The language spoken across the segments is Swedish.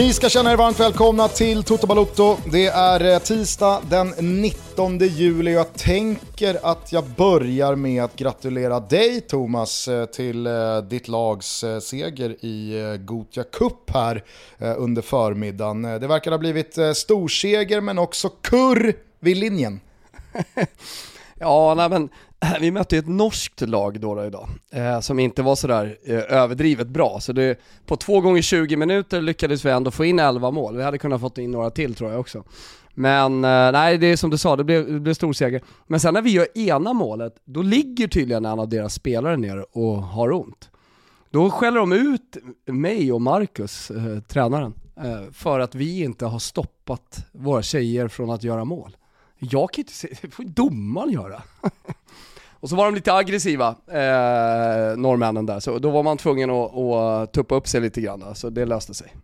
Ni ska känna er varmt välkomna till Toto Balotto. Det är eh, tisdag den 19 juli och jag tänker att jag börjar med att gratulera dig Thomas eh, till eh, ditt lags seger i Gotia Cup här under förmiddagen. Det verkar ha blivit storseger men också kurr vid linjen. ja, nej men Eh, vi mötte ett norskt lag då, då idag, eh, som inte var sådär eh, överdrivet bra. Så det, på 2 gånger 20 minuter lyckades vi ändå få in 11 mål. Vi hade kunnat fått in några till tror jag också. Men eh, nej, det är som du sa, det blev, det blev stor seger. Men sen när vi gör ena målet, då ligger tydligen en av deras spelare ner och har ont. Då skäller de ut mig och Marcus, eh, tränaren, eh, för att vi inte har stoppat våra tjejer från att göra mål. Jag kan inte se, det får domaren göra. Och så var de lite aggressiva, eh, norrmännen där, så då var man tvungen att, att tuppa upp sig lite grann, så det löste sig.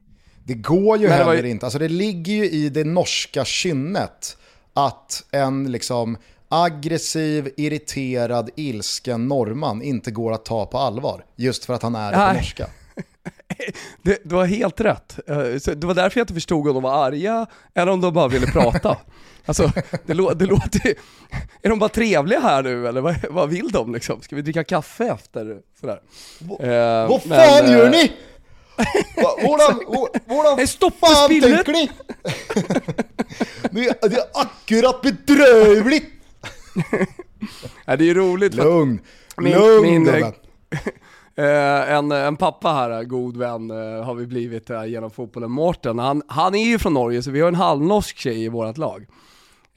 Det går ju heller ju... inte, alltså det ligger ju i det norska kynnet att en liksom aggressiv, irriterad, ilsken norrman inte går att ta på allvar. Just för att han är på norska. Det, du har helt rätt. Eh, det var därför jag inte förstod om de var arga eller om de bara ville prata. Alltså, det, lå det låter Är de bara trevliga här nu eller vad, vad vill de liksom? Ska vi dricka kaffe efter? Sådär. Eh, vad fan men, gör eh, ni? Hvordan, hvordan Stoppa fan spillet. tänker ni? det, är, det är akkurat bedrövligt! ja, det är ju roligt. Lugn, min, lugn min, eh, en, en pappa här, god vän, har vi blivit genom fotbollen, Mårten. Han, han är ju från Norge så vi har en halvnorsk tjej i vårt lag.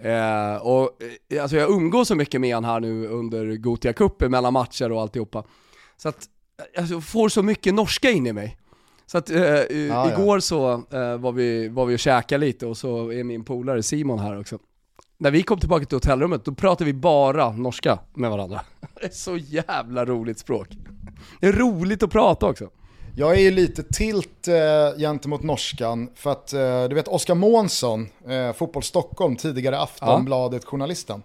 Eh, och eh, alltså jag umgås så mycket med han här nu under Gotia Cup mellan matcher och alltihopa. Så att alltså, jag får så mycket norska in i mig. Så att eh, ja, igår ja. så eh, var, vi, var vi och käkade lite och så är min polare Simon här också. När vi kom tillbaka till hotellrummet, då pratade vi bara norska med varandra. Det är så jävla roligt språk. Det är roligt att prata också. Jag är ju lite tilt eh, gentemot norskan för att eh, du vet Oskar Månsson, eh, Fotboll Stockholm, tidigare Aftonbladet-journalisten.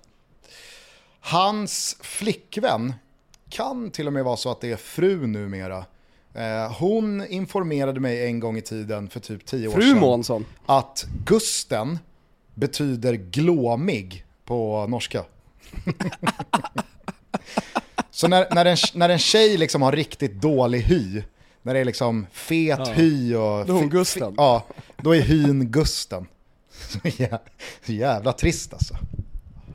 Hans flickvän kan till och med vara så att det är fru numera. Eh, hon informerade mig en gång i tiden för typ tio fru år sedan. Månsson. Att Gusten betyder glåmig på norska. så när, när, en, när en tjej liksom har riktigt dålig hy, när det är liksom fet ja. hy och... Då är hon Gusten. Ja, då är hyn Gusten. Så jävla trist alltså.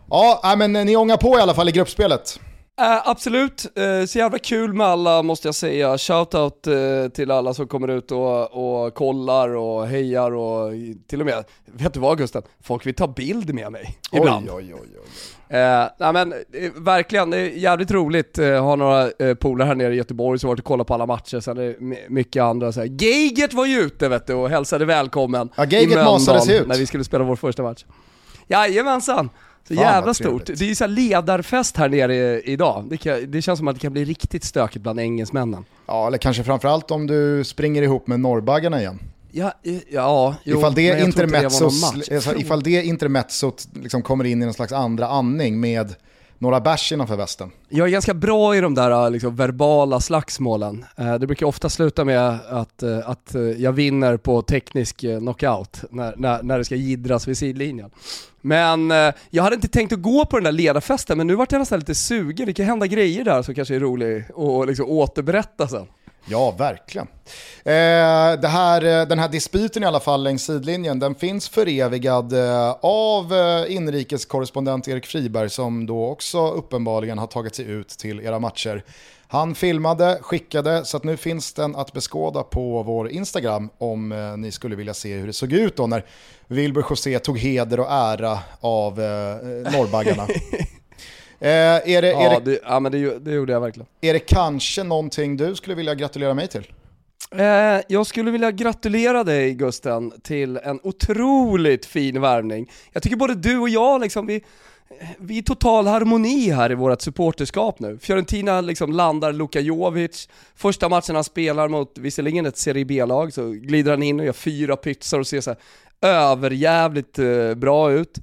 Ja, men ni ångar på i alla fall i gruppspelet. Uh, absolut, uh, så jävla kul med alla måste jag säga. Shoutout uh, till alla som kommer ut och, och kollar och hejar och till och med, vet du vad Gusten? Folk vill ta bild med mig ibland. Oj, oj, oj, oj. Eh, nej men eh, verkligen, det är jävligt roligt. Eh, har några eh, polare här nere i Göteborg som varit och kollat på alla matcher, sen är det mycket andra så här. Geigert var ju ute vet du och hälsade välkommen ja, Geigert masades ut. när vi skulle spela vår första match. Jajamensan! Så Fan, jävla stort. Det är så ledarfest här nere idag. Det, kan, det, känns som att det kan bli riktigt stökigt bland engelsmännen. Ja, eller kanske framförallt om du springer ihop med norrbaggarna igen. Ja, ja jo, ifall det, intermezzos, alltså, ifall det intermezzot liksom kommer in i någon slags andra andning med några bärs innanför västen. Jag är ganska bra i de där äh, liksom, verbala slagsmålen. Äh, det brukar ofta sluta med att, äh, att jag vinner på teknisk knockout när, när, när det ska gidras vid sidlinjen. Men jag hade inte tänkt att gå på den där ledarfesten, men nu vart jag nästan lite sugen. Det kan hända grejer där som kanske är roligt att liksom återberätta sen. Ja, verkligen. Eh, det här, eh, den här dispyten i alla fall längs sidlinjen, den finns förevigad eh, av eh, inrikeskorrespondent Erik Friberg som då också uppenbarligen har tagit sig ut till era matcher. Han filmade, skickade, så att nu finns den att beskåda på vår Instagram om eh, ni skulle vilja se hur det såg ut då när Wilbur José tog heder och ära av eh, eh norrbaggarna. Eh, är det, ja, är det, det, ja, men det, det gjorde jag verkligen. Är det kanske någonting du skulle vilja gratulera mig till? Eh, jag skulle vilja gratulera dig Gusten till en otroligt fin värvning. Jag tycker både du och jag liksom, vi, vi är total harmoni här i vårt supporterskap nu. Fiorentina liksom landar Luka Jovic, första matchen han spelar mot, visserligen ett Serie B-lag, så glider han in och gör fyra pytsar och ser så överjävligt eh, bra ut.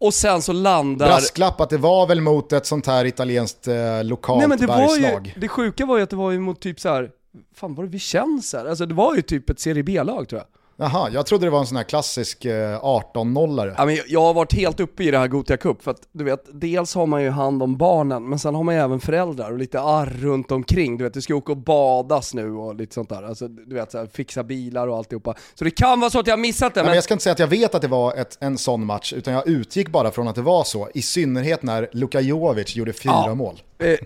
Och sen så landar... Brasklapp att det var väl mot ett sånt här italienskt eh, lokalt Nej men det var ju, bergslag. det sjuka var ju att det var ju mot typ så här. fan var det Vicenza? Alltså det var ju typ ett Serie B-lag tror jag. Jaha, jag trodde det var en sån här klassisk eh, 18-nollare. Ja, men jag- har varit helt uppe i det här Gothia Cup för att du vet, dels har man ju hand om barnen men sen har man ju även föräldrar och lite arr runt omkring. Du vet, du ska åka och badas nu och lite sånt där. Alltså du vet, så här, fixa bilar och alltihopa. Så det kan vara så att jag har missat det men... men jag ska inte säga att jag vet att det var ett, en sån match, utan jag utgick bara från att det var så. I synnerhet när Luka Jovic gjorde fyra Ja. mål. Eh,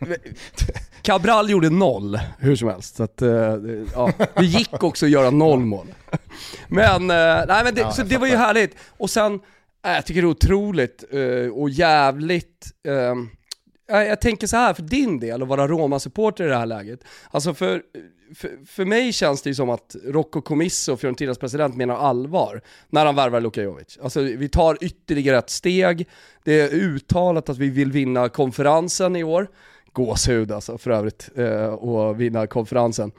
Cabral gjorde noll, hur som helst. Så att, eh, ja, det gick också att göra noll mål. Men, eh, nej, men det, Ja, så det var ju härligt. Och sen, eh, jag tycker det är otroligt eh, och jävligt eh, jag jag tänker så här för din del att vara Roma-supporter i det här läget. Alltså för, för, för mig känns det ju som att Rocco Comisso, Fiorentinas president, menar allvar när han värvar Luka Jovic. Alltså vi tar ytterligare ett steg, det är uttalat att vi vill vinna konferensen i år. Gåshud alltså för övrigt, eh, och vinna konferensen.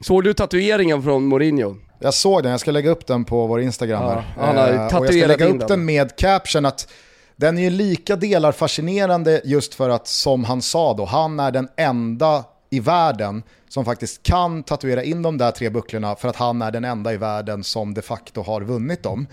Såg du tatueringen från Mourinho? Jag såg den, jag ska lägga upp den på vår Instagram Ja, här. han har Eh, och jag ska lägga upp den. den med caption att den är ju lika delar fascinerande just för att, som han sa då, han är den enda i världen som faktiskt kan tatuera in de där tre bucklorna för att han är den enda i världen som de facto har vunnit dem.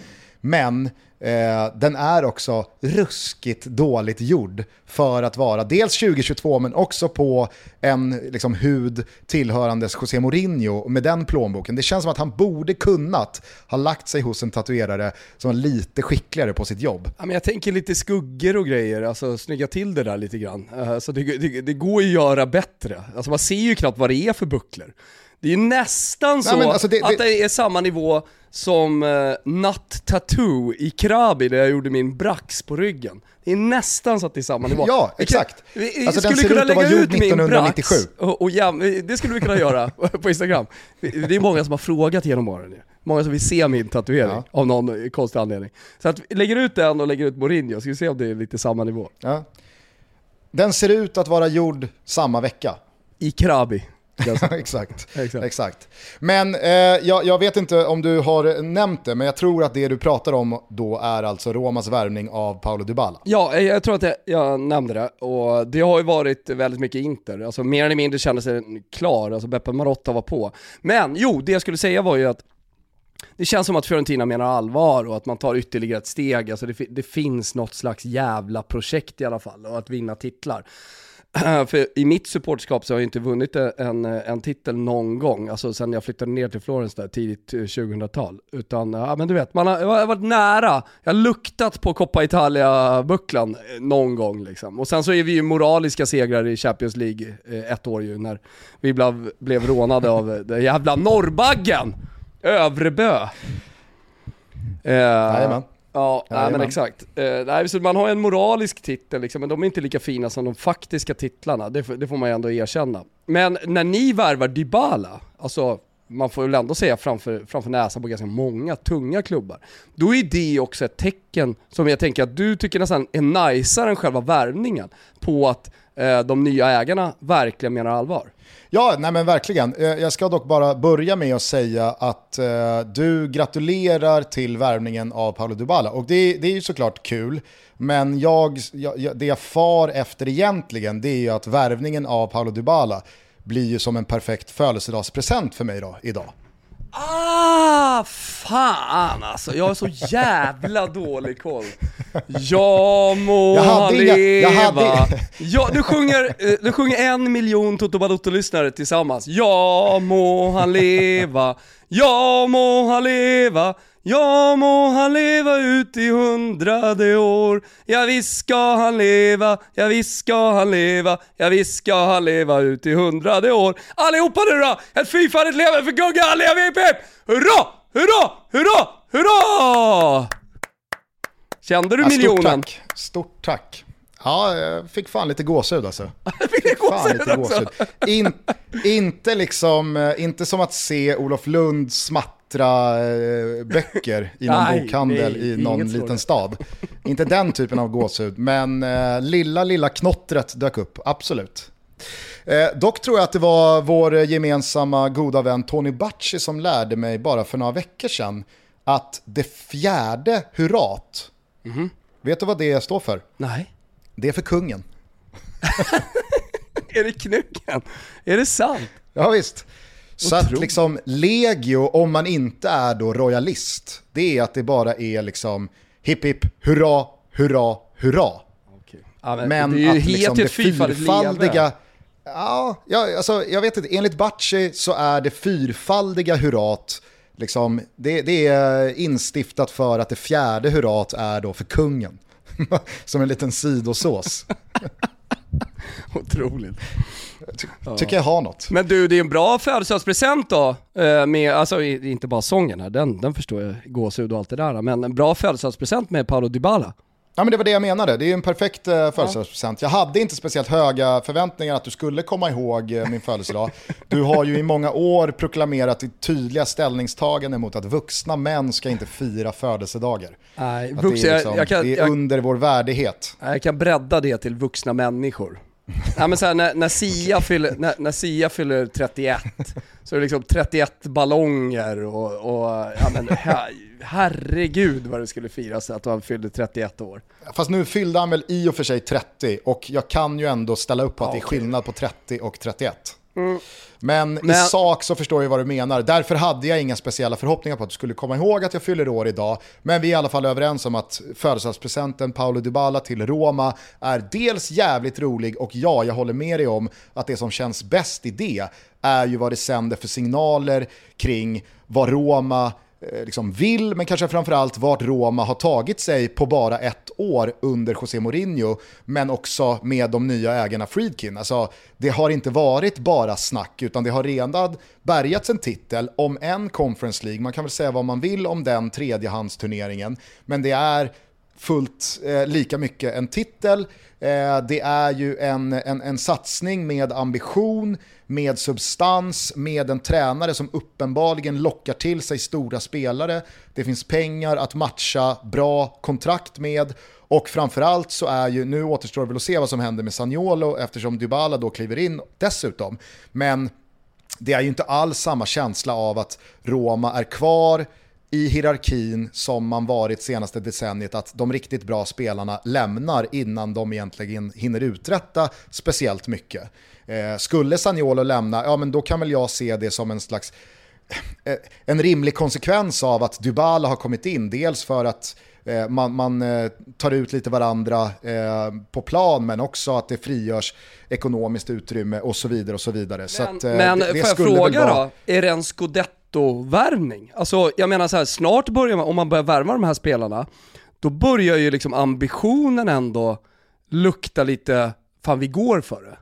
Men eh, den är också ruskigt dåligt gjord för att vara dels 2022 men också på en liksom, hud tillhörandes José Mourinho med den plånboken. Det känns som att han borde kunnat ha lagt sig hos en tatuerare som är lite skickligare på sitt jobb. Ja, men jag tänker lite skuggor och grejer, alltså snygga till det där lite grann. Eh, Så det, det, det går ju att göra bättre. Alltså man ser ju knappt vad det är för bucklor. Det är nästan så men alltså det- att det- är samma nivå som uh, Nut Tattoo i Krabi där jag gjorde min brax på ryggen. Det är nästan så att det är samma nivå. Ja, exakt. Vi, vi Alltså, skulle kunna ut lägga gjord ut min 1997. brax och, och jäm, det skulle vi kunna göra på Instagram. Det är många som har frågat genom åren. Många som vill se min tatuering Ja. av någon konstig anledning. Så att lägger ut den och lägger ut Mourinho, ska vi se om det är lite samma nivå. Ja. Den ser ut att vara gjord samma vecka. I Krabi. exakt. Exakt. Exakt. Men eh, jag, jag vet inte om du har nämnt det, men jag tror att det du pratar om då är alltså Romas värvning av Paolo Dybala. Ja, eh, jag tror att jag, jag nämnde det och det har ju varit väldigt mycket Inter. Alltså mer eller mindre kändes det klar, alltså Beppe Marotta var på. Men jo, det jag skulle säga var ju att det känns som att Fiorentina menar allvar och att man tar ytterligare ett steg. Alltså det, det finns något slags jävla projekt i alla fall och att vinna titlar. Eh, för i mitt supportskap så har jag inte vunnit en, en titel någon gång, alltså sen jag flyttade ner till Florens där tidigt eh, 2000-tal. Utan, ja men du vet, man har, jag har varit nära. Jag har luktat på Coppa Italia-bucklan eh, någon gång liksom. Och sen så är vi ju moraliska segrare i Champions League ett år ju, när vi blev, blev rånade av den jävla norrbaggen! Övrebö. Eh, Jajamän. Ja, nej, men exakt. Eh, nej, så man har en moralisk titel liksom, men de är inte lika fina som de faktiska titlarna, det, får- det får man ju ändå erkänna. Men när ni värvar Dybala, alltså man får väl ändå säga framför, framför näsan på ganska många tunga klubbar, då är det också ett tecken som jag tänker att du tycker nästan är najsare än själva värvningen på att eh, de nya ägarna verkligen menar allvar. Ja, nej men verkligen. Eh, jag ska dock bara börja med att säga att eh, du gratulerar till värvningen av Paolo Dybala. Och det, det är ju såklart kul, men jag, jag- det jag far efter egentligen det är ju att värvningen av Paolo Dybala blir ju som en perfekt födelsedagspresent för mig då, idag. Ah, fan alltså. Jag har så jävla dålig koll. Ja må Jag hade inga- jag leva. hade- Ja, du sjunger, eh, du sjunger en miljon Toto Balotto-lyssnare tillsammans. Ja må han leva. Ja må han leva. Ja må han leva ut i hundrade år. Ja visst ska han leva. Ja visst ska han leva. Ja visst ska han leva ut i hundrade år. Allihopa nu då! Ett fyrfaldigt lever för Gugge Allia Hip Hip! Hurra! Hurra! Hurra! Hurra! Kände du Ja, miljonen? Stort tack. Stort tack. Ja, jag fick fan lite gåshud alltså. Fick du Fan lite gåshud. In, inte liksom, eh, inte som att se Olof Lund smattra eh, böcker i någon Nej, bokhandel nej, i någon liten sådant. stad. Inte den typen av gåshud, men eh, lilla, lilla knottret dök upp, absolut. Eh, dock tror jag att det var vår gemensamma goda vän Tony Bacci som lärde mig bara för några veckor sedan att det fjärde hurrat, Mhm. Vet du vad det står för? Nej. Det är för kungen. är det knucken? Är det sant? Ja visst. Så att liksom legio, om man inte är då royalist, det är att det bara är liksom hipp hipp, hurra, hurra, hurra. Ja, men, Men det är ju att liksom det fyrfaldiga... Ja, ja, alltså jag vet inte, enligt Bacci så är det fyrfaldiga hurrat, liksom, det, det är instiftat för att det fjärde hurrat är då för kungen. Som en liten sidosås. Otroligt. Tycker jag har något. Men du, det är en bra födelsedagspresent då, eh, med, alltså inte bara sången här, den, den förstår jag, gåshud och allt det där, men en bra födelsedagspresent med Paolo Dybala. Ja men det var det jag menade, det är en perfekt eh, födelsedagspresent. Jag hade inte speciellt höga förväntningar att du skulle komma ihåg eh, min födelsedag. Du har ju i många år proklamerat ditt tydliga ställningstagande mot att vuxna män ska inte fira födelsedagar. Nej, Att vuxna, det är, jag, liksom, jag, kan, det är jag, under vår värdighet. jag kan bredda det till vuxna människor. Nej men så här, när, när, Sia fyller, när, när Sia fyller 31, så är det liksom 31 ballonger och, och ja men her, herregud vad det skulle firas att han fyllde 31 år. Fast nu fyllde han väl i och för sig 30 och jag kan ju ändå ställa upp på att Ja, det är skillnad på 30 och 31. Men, i Men- sak så förstår jag vad du menar. Därför hade jag inga speciella förhoppningar på att du skulle komma ihåg att jag fyller år idag. Men vi är i alla fall överens om att födelsedagspresenten Paolo Dybala till Roma är dels jävligt rolig och ja, jag håller med dig om att det som känns bäst i det är ju vad det sänder för signaler kring vad Roma Eh, liksom vill, men kanske framförallt vart Roma har tagit sig på bara ett år under José Mourinho, men också med de nya ägarna Friedkin. Alltså, det har inte varit bara snack, utan det har redan bärgats en titel om en Conference League. Man kan väl säga vad man vill om den tredjehandsturneringen, men det är fullt eh, lika mycket en titel. Eh, det är ju en, en, en satsning med ambition, med substans, med en tränare som uppenbarligen lockar till sig stora spelare. Det finns pengar att matcha bra kontrakt med och framförallt så är ju, nu återstår det väl att se vad som händer med Sagnolo eftersom Dybala då kliver in dessutom. Men det är ju inte alls samma känsla av att Roma är kvar i hierarkin som man varit senaste decenniet, att de riktigt bra spelarna lämnar innan de egentligen hinner uträtta speciellt mycket. Eh, skulle Sagnolo lämna, ja men då kan väl jag se det som en slags eh, en rimlig konsekvens av att Dybala har kommit in. Dels för att eh, man, man eh, tar ut lite varandra eh, på plan men också att det frigörs ekonomiskt utrymme och så vidare och så vidare. så Men, att, eh, men det, det får jag fråga vara- då, är det en nettovärvning. Alltså jag menar så här, snart börjar man, om man börjar värva de här spelarna, då börjar ju liksom ambitionen ändå lukta lite, fan vi går för det.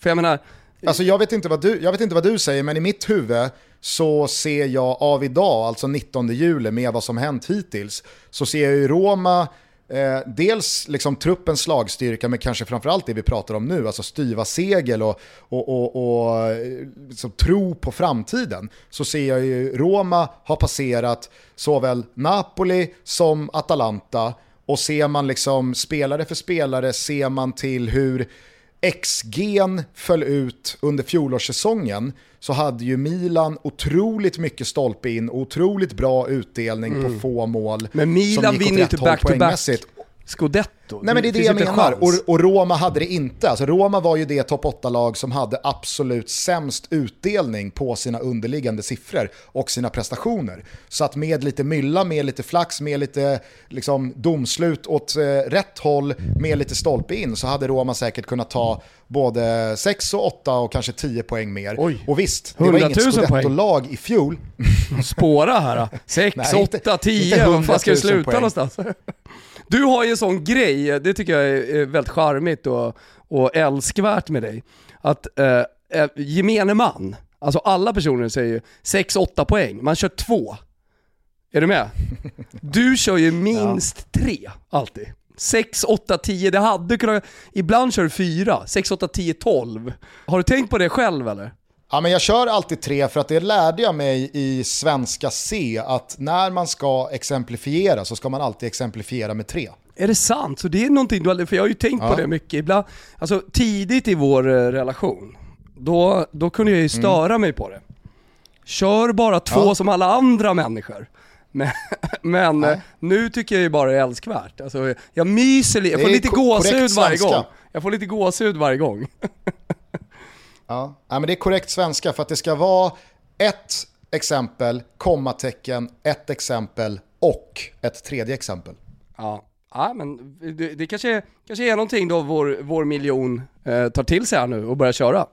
För jag menar, Alltså jag vet, inte vad du, jag vet inte vad du säger, men i mitt huvud så ser jag av idag, alltså 19 juli, med vad som hänt hittills, så ser jag ju Roma, eh, dels liksom truppens slagstyrka, men kanske framförallt det vi pratar om nu, alltså styva segel och, och, och, och eh, liksom tro på framtiden, så ser jag ju Roma ha passerat såväl Napoli som Atalanta, och ser man liksom spelare för spelare, ser man till hur XG'n föll ut under fjolårssäsongen så hade ju Milan otroligt mycket stolpe in, otroligt bra utdelning på få mål. Mm. men Milan vinner inte back-to-back. Scudetto. Nej men det är det finns jag menar. Och, och Roma hade det inte. Alltså Roma var ju det topp 8-lag som hade absolut sämst utdelning på sina underliggande siffror och sina prestationer. Så att med lite mylla, med lite flax, med lite liksom, domslut åt eh, rätt håll, med lite stolpe in så hade Roma säkert kunnat ta både 6 och 8 och kanske 10 poäng mer. Oj. Och visst, det var 100 inget 000 poäng. scudetto-lag i fjol. Spåra här. 6, Nej, inte- 8, 10, inte vad fan ska det 100 000 sluta poäng. någonstans? Du har ju en sån grej, det tycker jag är väldigt charmigt och, och älskvärt med dig. Att eh, eh, gemene man, alltså alla personer säger ju 6-8 poäng, man kör två. Är du med? Du kör ju minst tre, alltid. 6, 8, 10, det hade kunnat... Ibland kör du 4, 6, 8, 10, 12. Har du tänkt på det själv eller? Ja, men jag kör alltid tre för att det lärde jag mig i svenska C att när man ska exemplifiera så ska man alltid exemplifiera med tre. Är det sant? Så det är någonting du aldrig, för jag har ju tänkt Ja. på det mycket ibland. Alltså tidigt i vår eh, relation, då, då kunde jag ju störa mig på det. Kör bara två Ja. som alla andra människor. Men, men Nej. nu tycker jag ju bara det är älskvärt. Alltså, jag myser lite, jag får lite gåshud varje gång. Jag får lite gåshud varje gång. Ja. ja, men det är korrekt svenska för att det ska vara ett exempel, kommatecken, ett exempel och ett tredje exempel. Ja, ja men det, det kanske, kanske är någonting då vår, vår miljon eh, tar till sig här nu och börjar köra.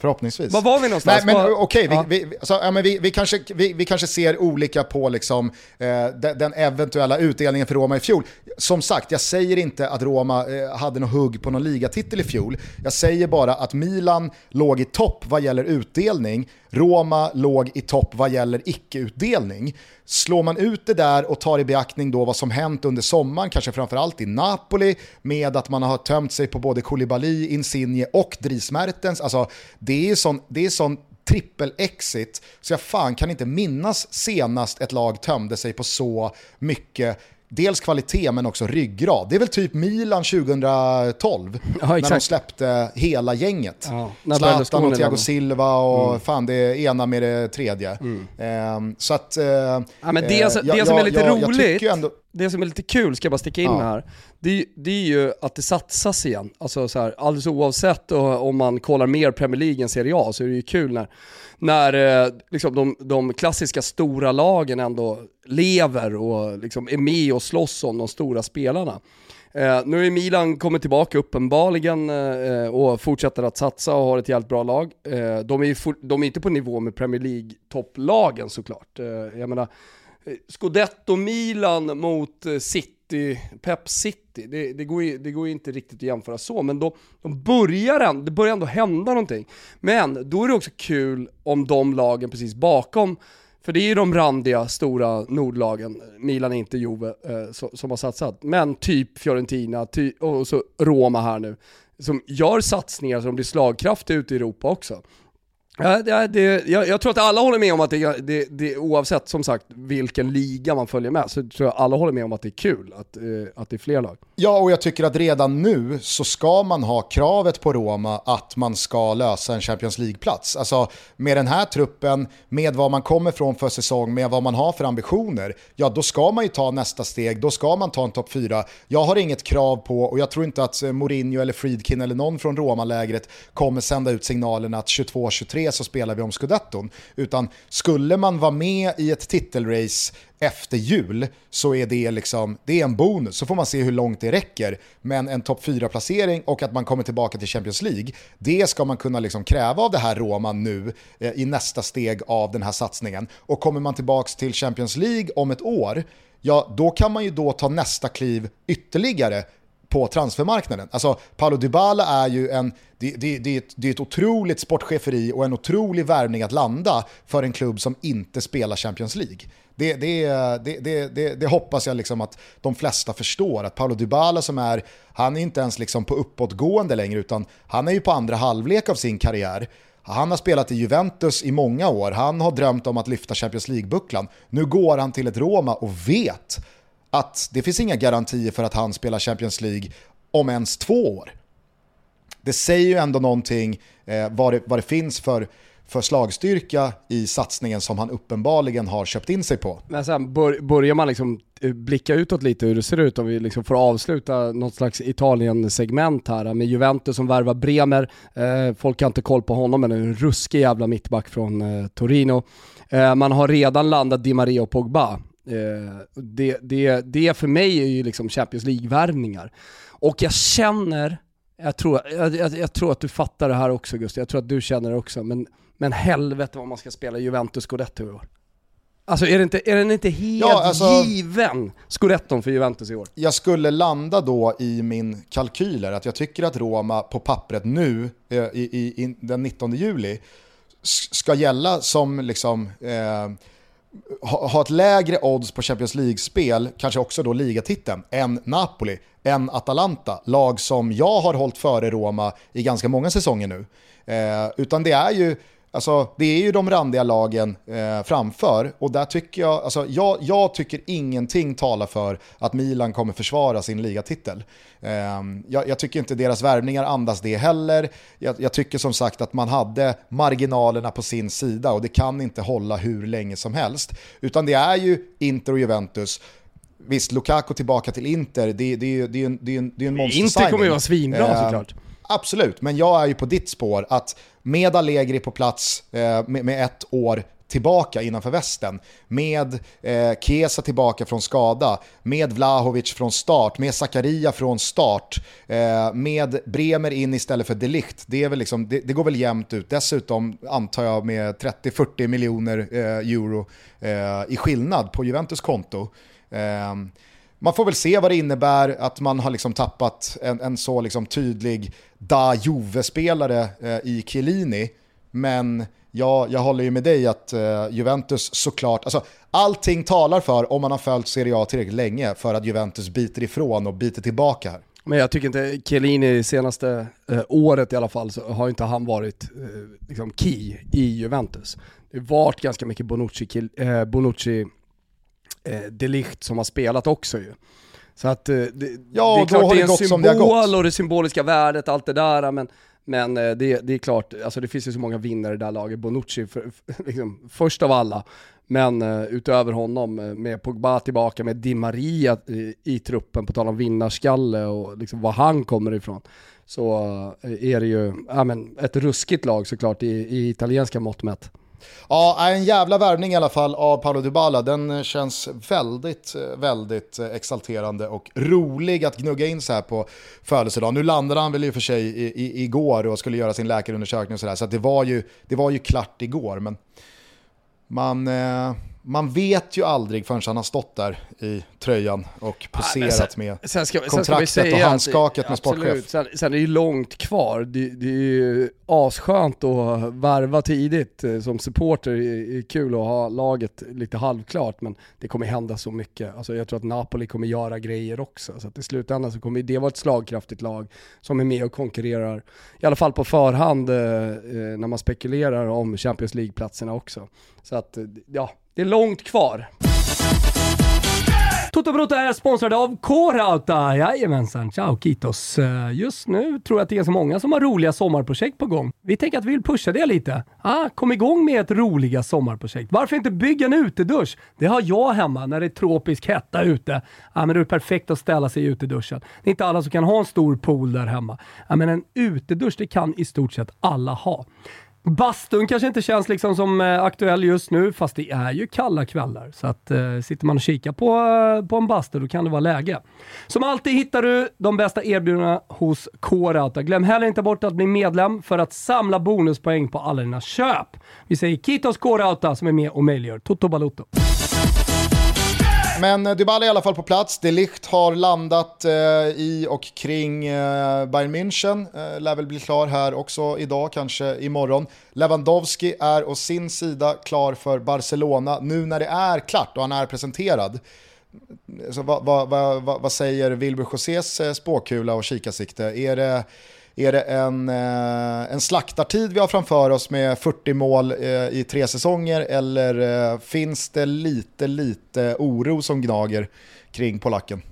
Förhoppningsvis. Var var vi någonstans? Nej men okej, Ja. vi, vi, alltså, ja, men vi, vi, kanske, vi, vi kanske ser olika på liksom, eh, den, den eventuella utdelningen för Roma i fjol. Som sagt, jag säger inte att Roma eh, hade någon hugg på någon ligatitel i fjol. Jag säger bara att Milan låg i topp vad gäller utdelning, Roma låg i topp vad gäller icke-utdelning. Slår man ut det där och tar i beaktning då vad som hänt under sommaren, kanske framförallt i Napoli, med att man har tömt sig på både Koulibaly, Insigne och Dries Mertens. Alltså, det är sån, det är sån trippel-exit, så jag fan kan inte minnas senast ett lag tömde sig på så mycket Dels kvalitet men också ryggrad. Det är väl typ Milan 2012 när de släppte hela gänget. Ja, Zlatan och Thiago. Silva och fan det ena med det tredje. Ehm, så att... eh, Ja, men det, eh, som- jag- det som är jag- lite jag- jag roligt, ju ändå- det som är lite kul, ska jag bara sticka in Ja. här, det, är- det är ju att det satsas igen. Alltså så här, alldeles oavsett och, om man kollar mer Premier League än Serie A så är det ju kul när, när eh, liksom de, de klassiska stora lagen ändå lever och liksom är med och slåss om de stora spelarna. Eh, nu är Milan kommit tillbaka uppenbarligen eh, och fortsätter att satsa och har ett jävligt bra lag. Eh, de, är for, de är inte på nivå med Premier League-topplagen såklart. Eh, jag menar, Eh, Scudetto Milan mot eh, City, Pep City, det, det, går ju, det går ju inte riktigt att jämföra så, men då, de börjar, det börjar ändå hända någonting. Men då är det också kul om de lagen precis bakom för det är ju de randiga, stora nordlagen, Milan är inte Juve, eh, som har satsat. Men typ Fiorentina ty- och så Roma här nu, som gör satsningar som blir slagkraftiga ute i Europa också. Ja, det, det, jag, jag tror att alla håller med om att det, det, det, oavsett som sagt vilken liga man följer med, så tror jag alla håller med om att det är kul att, eh, att det är fler lag. Ja, och jag tycker att redan nu så ska man ha kravet på Roma att man ska lösa en Champions League-plats. Alltså med den här truppen, med vad man kommer från för säsong, med vad man har för ambitioner, ja då ska man ju ta nästa steg, då ska man ta en topp 4. Jag har inget krav på, och jag tror inte att eh, Mourinho eller Friedkin eller någon från Roma-lägret kommer sända ut signalen att 22-23 så spelar vi om scudetton. Utan skulle man vara med i ett titelrace efter jul så är det liksom, det är en bonus. Så får man se hur långt det räcker. Men en topp 4-placering och att man kommer tillbaka till Champions League, det ska man kunna liksom kräva av det här Roma nu eh, i nästa steg av den här satsningen. Och kommer man tillbaka till Champions League om ett år, ja då kan man ju då ta nästa kliv ytterligare på transfermarknaden. Alltså Paolo Dybala är ju en, det, det, det, är ett, det är ett otroligt sportcheferi och en otrolig värvning att landa för en klubb som inte spelar Champions League. Det, det, det, det, det, det hoppas jag liksom att de flesta förstår, att Paolo Dybala som är, han är inte ens liksom på uppåtgående längre utan han är ju på andra halvlek av sin karriär. Han har spelat i Juventus i många år, han har drömt om att lyfta Champions League-bucklan. Nu går han till ett Roma och vet att det finns inga garantier för att han spelar Champions League om ens två år. Det säger ju ändå någonting eh, vad, det, vad det finns för, för slagstyrka i satsningen som han uppenbarligen har köpt in sig på. Men sen bör, börjar man liksom eh, blicka utåt lite hur det ser ut om vi liksom får avsluta något slags Italien-segment här med Juventus som värvar Bremer. Eh, folk har inte koll på honom men en ruskig jävla mittback från eh, Torino. Eh, man har redan landat Di Maria och Pogba. Eh, det, det, det för mig är ju liksom Champions League-värvningar. Och jag känner, jag tror, jag, jag, jag tror att du fattar det här också Gustav, jag tror att du känner det också, men, men helvete vad man ska spela Juventus Scudetto i år. Alltså är, det inte, är den inte helt Ja, alltså- given, Scudetton för Juventus i år? Jag skulle landa då i min kalkyler att jag tycker att Roma på pappret nu, eh, i, i, i den 19 juli, ska gälla som liksom eh, ha, ha ett lägre odds på Champions League-spel, kanske också då ligatiteln, än Napoli, än Atalanta. Lag som jag har hållit före Roma i ganska många säsonger nu. Eh, utan det är ju Alltså, det är ju de randiga lagen eh, framför och där tycker jag, alltså, jag, jag, tycker ingenting talar för att Milan kommer försvara sin ligatitel. Eh, jag, jag, tycker inte deras värvningar andas det heller. Jag, jag, tycker som sagt att man hade marginalerna på sin sida och det kan inte hålla hur länge som helst. Utan det är ju Inter och Juventus Visst, Lukaku tillbaka till Inter, det, det, det, det, det, det, det är en monster Inter kommer ju vara svinbra eh, såklart. Absolut, men jag är ju på ditt spår att med Allegri på plats eh, med, med, ett år tillbaka innanför västen, med eh, Kesa tillbaka från skada, med Vlahovic från start, med Zakaria från start, eh, med Bremer in istället för Delicht. Det, är väl liksom, det, det går väl jämnt ut. Dessutom antar jag med 30-40 miljoner eh, euro eh, i skillnad på Juventus konto. Ehm, man får väl se vad det innebär att man har liksom tappat en, en så liksom tydlig da Juve-spelare eh, i Chiellini. Men jag, jag håller ju med dig att eh, Juventus såklart, alltså allting talar för, om man har följt Serie A tillräckligt länge, för att Juventus biter ifrån och biter tillbaka här. Men jag tycker inte Chiellini senaste eh, året i alla fall så har inte han varit eh, liksom key i Juventus. Det har varit ganska mycket Bonucci, eh, Bonucci eh, Delicht som har spelat också ju. Så att eh, det, ja, det är klart det är en symbol det och det symboliska värdet, allt det där, men, men eh, det, det är klart, alltså det finns ju så många vinnare i det här laget. Bonucci för, för, liksom, först av alla, men uh, utöver honom med Pogba tillbaka, med Di Maria i, i truppen, på tal om vinnarskalle och liksom var han kommer ifrån, så är det ju ja, men ett ruskigt lag såklart i, i italienska mått mätt. Ja, en jävla värvning i alla fall av Paolo Dybala. Den eh, känns väldigt, eh, väldigt eh, exalterande och rolig att gnugga in så här på födelsedagen. Nu landade han väl i och för sig i, i, igår och skulle göra sin läkarundersökning och sådär. Så, så det, var ju, det var ju klart igår. Men man... Eh, man vet ju aldrig förrän han har stått där i tröjan och poserat sen, med sen ska, kontraktet sen och handskakat med sportchef. Sen, sen är det ju långt kvar. Det, det är ju asskönt att varva tidigt eh, som supporter. Det är kul att ha laget lite halvklart men det kommer hända så mycket. Alltså jag tror att Napoli kommer göra grejer också. Så att i slutändan så kommer det vara ett slagkraftigt lag som är med och konkurrerar. I alla fall på förhand eh, eh, när man spekulerar om Champions League-platserna också. Så att ja, det är långt kvar. Toto Bruto är sponsrad av K-Rauta. Jajamensan, ciao Kitos. Eh, just nu tror jag att det är så många som har roliga sommarprojekt på gång. Vi tänker att vi vill pusha det lite. Ah, kom igång med ett roliga sommarprojekt. Varför inte bygga en utedusch? Det har jag hemma när det är tropisk hetta ute. Ah, men det är perfekt att ställa sig i uteduschen. Det är inte alla som kan ha en stor pool där hemma. Ah, men en utedusch, det kan i stort sett alla ha. Bastun kanske inte känns liksom som eh, aktuell just nu, fast det är ju kalla kvällar. Så att eh, sitter man och kikar på, eh, på en bastu, då kan det vara läge. Som alltid hittar du de bästa erbjudandena hos K-Rauta. Glöm heller inte bort att bli medlem för att samla bonuspoäng på alla dina köp. Vi säger Kitos K-Rauta som är med och möjliggör Toto Balotto. Men eh, Dybala är i alla fall på plats. De Ligt har landat eh, i och kring eh, Bayern München. Eh, lär väl bli klar här också idag, kanske imorgon. Lewandowski är å sin sida klar för Barcelona nu när det är klart och han är presenterad. Så vad, vad, vad, vad säger Wilbur Josés eh, spåkula och kikarsikte? Är det är det en, eh, en slaktartid vi har framför oss med 40 mål eh, i tre säsonger eller eh, finns det lite, lite oro som gnager kring polacken?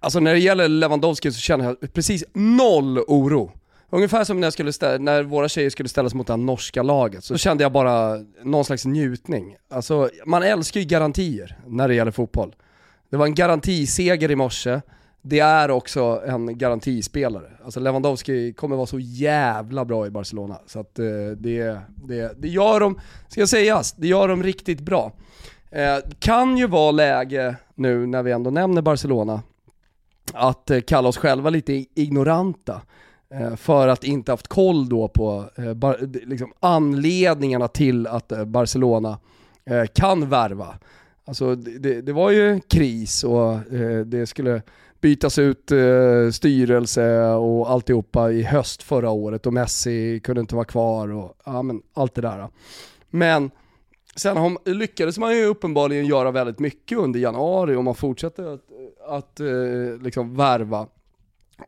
Alltså när det gäller Lewandowski så känner jag precis noll oro. Ungefär som när, jag skulle ställa, när våra tjejer skulle ställas mot det norska laget så kände jag bara någon slags njutning. Alltså man älskar ju garantier när det gäller fotboll. Det var en garantiseger i morse, det är också en garantispelare. Alltså Lewandowski kommer vara så jävla bra i Barcelona. Så att eh, det, det, det gör de, ska sägas, det gör de riktigt bra. Eh, kan ju vara läge nu när vi ändå nämner Barcelona, att eh, kalla oss själva lite ignoranta. Eh, för att inte haft koll då på eh, bar, liksom anledningarna till att eh, Barcelona kan värva. Alltså det, det, var ju kris och det skulle bytas ut eh, styrelse och alltihopa i höst förra året och Messi kunde inte vara kvar och ja, men allt det där. Men sen har, lyckades man ju uppenbarligen göra väldigt mycket under januari och man fortsätter att, att eh, liksom värva.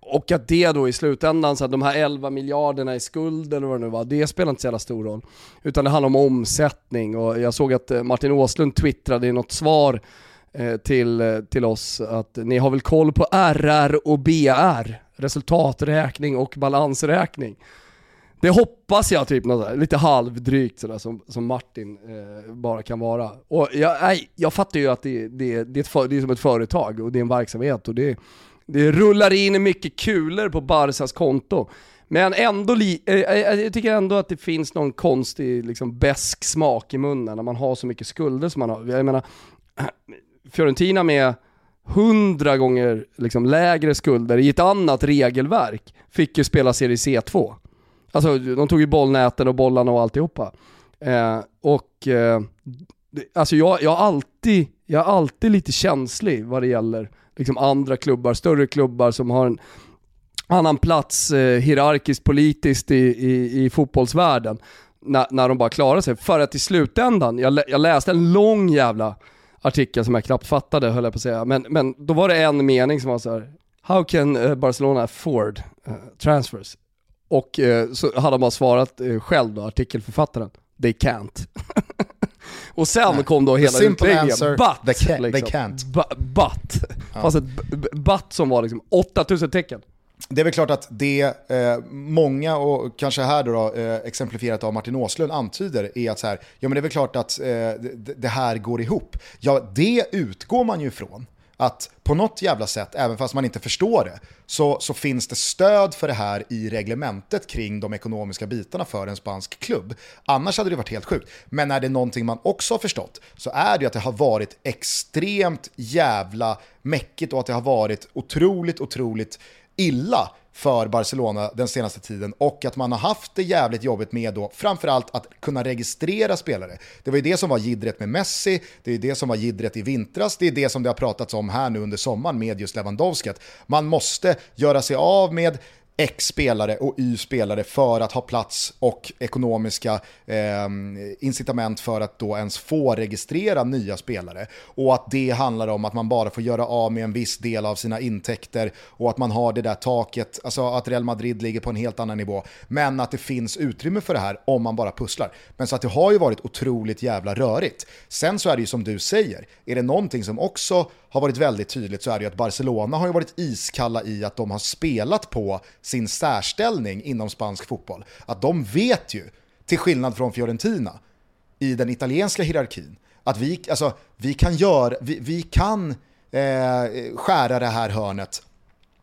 och att det då i slutändan, så att de här 11 miljarderna i skuld eller vad det nu var, det spelar inte så jävla stor roll. Utan det handlar om omsättning och jag såg att eh, Martin Åslund twittrade i något svar Eh, till, eh, till oss att ni har väl koll på RR och BR, resultaträkning och balansräkning. Det hoppas jag, typ något där, lite halvdrygt sådär som, som Martin eh, bara kan vara. Och jag, nej, jag fattar ju att det, det, det, är ett för, det är som ett företag och det är en verksamhet och det, det rullar in mycket kulor på Barsas konto. Men ändå, li, eh, eh jag tycker ändå att det finns någon konstig liksom besk smak i munnen när man har så mycket skulder som man har. Jag menar, Fiorentina med hundra gånger liksom lägre skulder i ett annat regelverk fick ju spela Serie C2. Alltså de tog ju bollnäten och bollarna och alltihopa. Eh, och eh, alltså jag, jag, är alltid, jag är alltid lite känslig vad det gäller liksom andra klubbar, större klubbar som har en annan plats eh, hierarkiskt politiskt i, i, i fotbollsvärlden. När, när de bara klarar sig. För att i slutändan, jag, jag läste en lång jävla artikel som jag knappt fattade höll jag på att säga, men, men då var det en mening som var så här, How can uh, Barcelona afford uh, transfers? Och uh, så hade man svarat själv då, artikelförfattaren, they can't. Och sen Nej. kom då hela utläggningen, but, they, can, liksom. they can't. But. Ja. Fast ett but som var liksom 8000 tecken. Det är väl klart att det eh, många, och kanske här då, då eh, exemplifierat av Martin Åslund, antyder är att så här, ja men det är väl klart att eh, det, det, här går ihop. Ja, det utgår man ju ifrån att på något jävla sätt, även fast man inte förstår det, så, så finns det stöd för det här i reglementet kring de ekonomiska bitarna för en spansk klubb. Annars hade det varit helt sjukt. Men är det någonting man också har förstått så är det att det har varit extremt jävla mäckigt och att det har varit otroligt, otroligt illa för Barcelona den senaste tiden och att man har haft det jävligt jobbigt med då framförallt att kunna registrera spelare. Det var ju det som var gidret med Messi, det är det som var gidret i vintras, det är det som det har pratats om här nu under sommaren med just Lewandowski. Man måste göra sig av med X spelare och Y spelare för att ha plats och ekonomiska eh, incitament för att då ens få registrera nya spelare. Och att det handlar om att man bara får göra av med en viss del av sina intäkter och att man har det där taket, alltså att Real Madrid ligger på en helt annan nivå. Men att det finns utrymme för det här om man bara pusslar. Men så att det har ju varit otroligt jävla rörigt. Sen så är det ju som du säger, är det någonting som också har varit väldigt tydligt så är det ju att Barcelona har ju varit iskalla i att de har spelat på sin särställning inom spansk fotboll. Att de vet ju, till skillnad från Fiorentina, i den italienska hierarkin, att vi, alltså, vi kan, gör, vi, vi kan eh, skära det här hörnet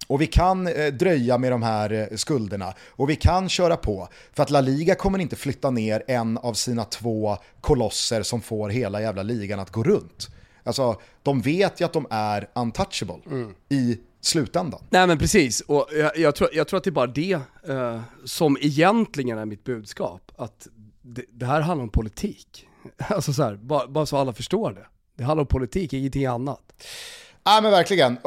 och vi kan eh, dröja med de här eh, skulderna och vi kan köra på. För att La Liga kommer inte flytta ner en av sina två kolosser som får hela jävla ligan att gå runt. Alltså, de vet ju att de är untouchable mm. i slutändan. Nej men precis, och jag, jag, tror, jag tror att det är bara det eh, som egentligen är mitt budskap. Att det, det här handlar om politik. Alltså så här, bara, bara, så alla förstår det. Det handlar om politik, ingenting annat. Ja men verkligen.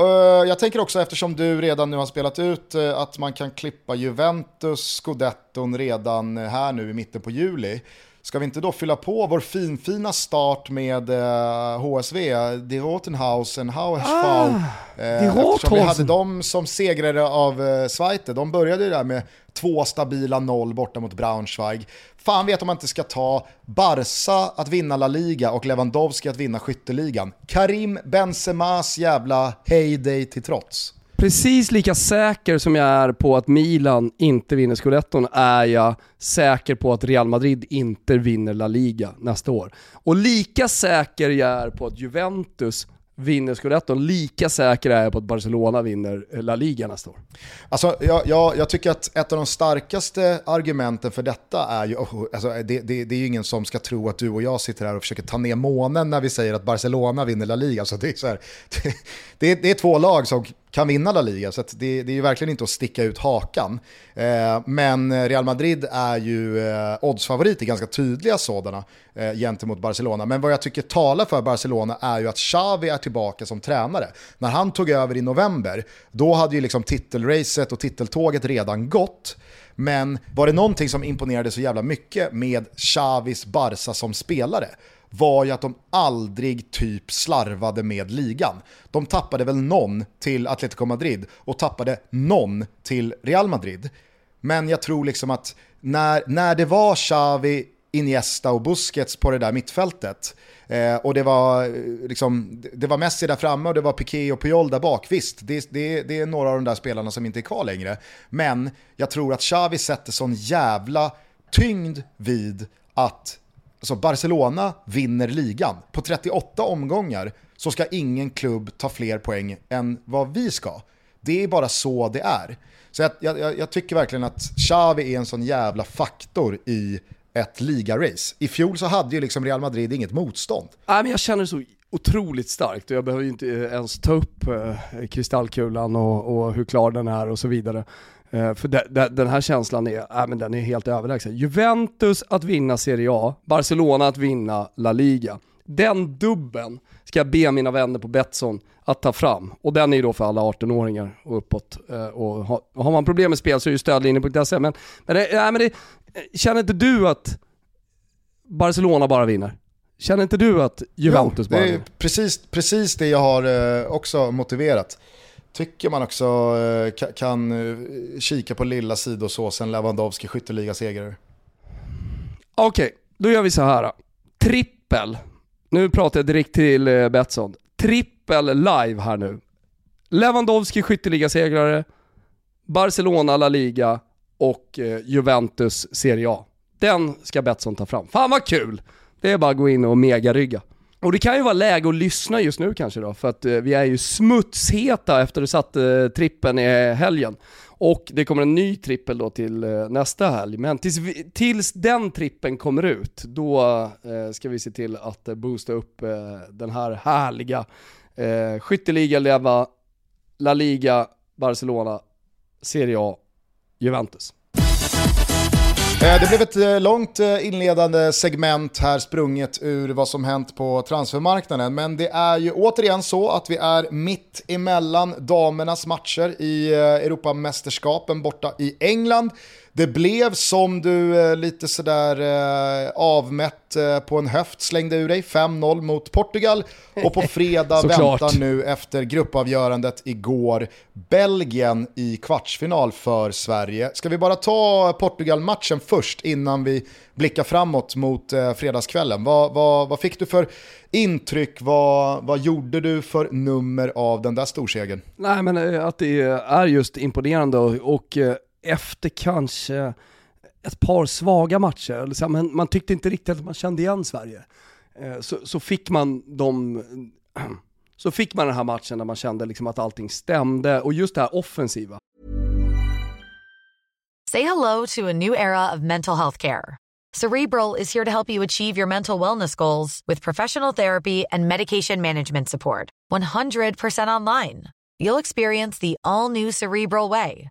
Jag tänker också eftersom du redan nu har spelat ut eh, att man kan klippa Juventus, Scudetton redan här nu i mitten på juli. Ska vi inte då fylla på vår finfina start med uh, HSV, Die Rotenhausen, HSV. Ah, uh, eftersom vi hade dem som segrare av uh, Zweite. De började ju där med två stabila noll borta mot Braunschweig. Fan vet om man inte ska ta Barca att vinna La Liga och Lewandowski att vinna skytteligan. Karim Benzemas jävla heyday till trots precis lika säker som jag är på att Milan inte vinner scudetton är jag säker på att Real Madrid inte vinner La Liga nästa år. Och lika säker jag är på att Juventus vinner scudetton, lika säker är jag på att Barcelona vinner eh, La Liga nästa år. Alltså, jag, jag, jag tycker att ett av de starkaste argumenten för detta är ju, oh, alltså, det, det, det, är ju ingen som ska tro att du och jag sitter här och försöker ta ner månen när vi säger att Barcelona vinner La Liga. Alltså, det, är så här, det, det, är två lag som kan vinna La Liga, så det, det är ju verkligen inte att sticka ut hakan. Eh, men Real Madrid är ju eh, oddsfavoriter, ganska tydliga sådana, eh, gentemot Barcelona. Men vad jag tycker talar för Barcelona är ju att Xavi är tillbaka som tränare. När han tog över i november, då hade ju liksom titelracet och titeltåget redan gått. Men var det någonting som imponerade så jävla mycket med Xavis Barca som spelare var ju att de aldrig typ slarvade med ligan. De tappade väl någon till Atletico Madrid och tappade någon till Real Madrid. Men jag tror liksom att när, när det var Xavi, Iniesta och Busquets på det där mittfältet eh, och det var, eh, liksom, det var Messi där framme och det var Piqué och Puyol där bak. Visst, det, det, det är några av de där spelarna som inte är kvar längre. Men jag tror att Xavi sätter sån jävla tyngd vid att alltså Barcelona vinner ligan. På 38 omgångar så ska ingen klubb ta fler poäng än vad vi ska. Det är bara så det är. Så jag, jag, jag tycker verkligen att Xavi är en sån jävla faktor i ett ligarace. I fjol så hade ju liksom Real Madrid inget motstånd. Nej, men jag känner så otroligt starkt och jag behöver ju inte ens ta upp eh, kristallkulan och, och, hur klar den är och så vidare. Eh, för de, de, den här känslan är, äh, men den är helt överlägsen. Juventus att vinna Serie A, Barcelona att vinna La Liga. Den dubben ska jag be mina vänner på Betsson att ta fram. Och den är ju då för alla 18-åringar och uppåt. Eh, och har, har man problem med spel så är ju stödlinjen.se. Men, men, det, nej, men det, känner inte du att Barcelona bara vinner? Känner inte du att Juventus jo, bara vinner? Precis, precis det jag har eh, också motiverat. Tycker man också eh, kan eh, kika på lilla sidosåsen Lewandowski skytteligasegrare? Okej, okay, då gör vi så här. Trippel. Nu pratar jag direkt till eh, Betsson trippel live här nu. Lewandowski skytteligasegrare, Barcelona La Liga och Juventus Serie A. Den ska Betsson ta fram. Fan vad kul! Det är bara att gå in och megarygga. Och det kan ju vara läge att lyssna just nu kanske då, för att eh, vi är ju smutsheta efter att satt eh, trippen i helgen. Och det kommer en ny trippel då till eh, nästa helg. Men tills, vi, tills den trippen kommer ut, då eh, ska vi se till att eh, boosta upp eh, den här härliga eh, skytteliga, leva, La Liga, Barcelona, Serie A, Juventus. Eh, det blev ett eh, långt eh, inledande segment här sprunget ur vad som hänt på transfermarknaden. Men det är ju återigen så att vi är mitt emellan damernas matcher i Europamästerskapen borta i England. Det blev som du eh, lite sådär eh, avmätt eh, på en höft slängde ur dig, 5-0 mot Portugal. Och på fredag väntar nu efter gruppavgörandet igår Belgien i kvartsfinal för Sverige. Ska vi bara ta Portugal-matchen först innan vi blickar framåt mot eh, fredagskvällen? Vad, vad, vad fick du för intryck? Vad, vad gjorde du för nummer av den där storsegern? Nej men att det är just imponerande och, och efter kanske ett par svaga matcher, men man tyckte inte riktigt att man kände igen Sverige. Eh, så, så fick man de så fick man den här matchen där man kände liksom att allting stämde och just det här offensiva. Say hello to a new era of mental health care. Cerebral is here to help you achieve your mental wellness goals with professional therapy and medication management support. 100% online. You'll experience the all new Cerebral way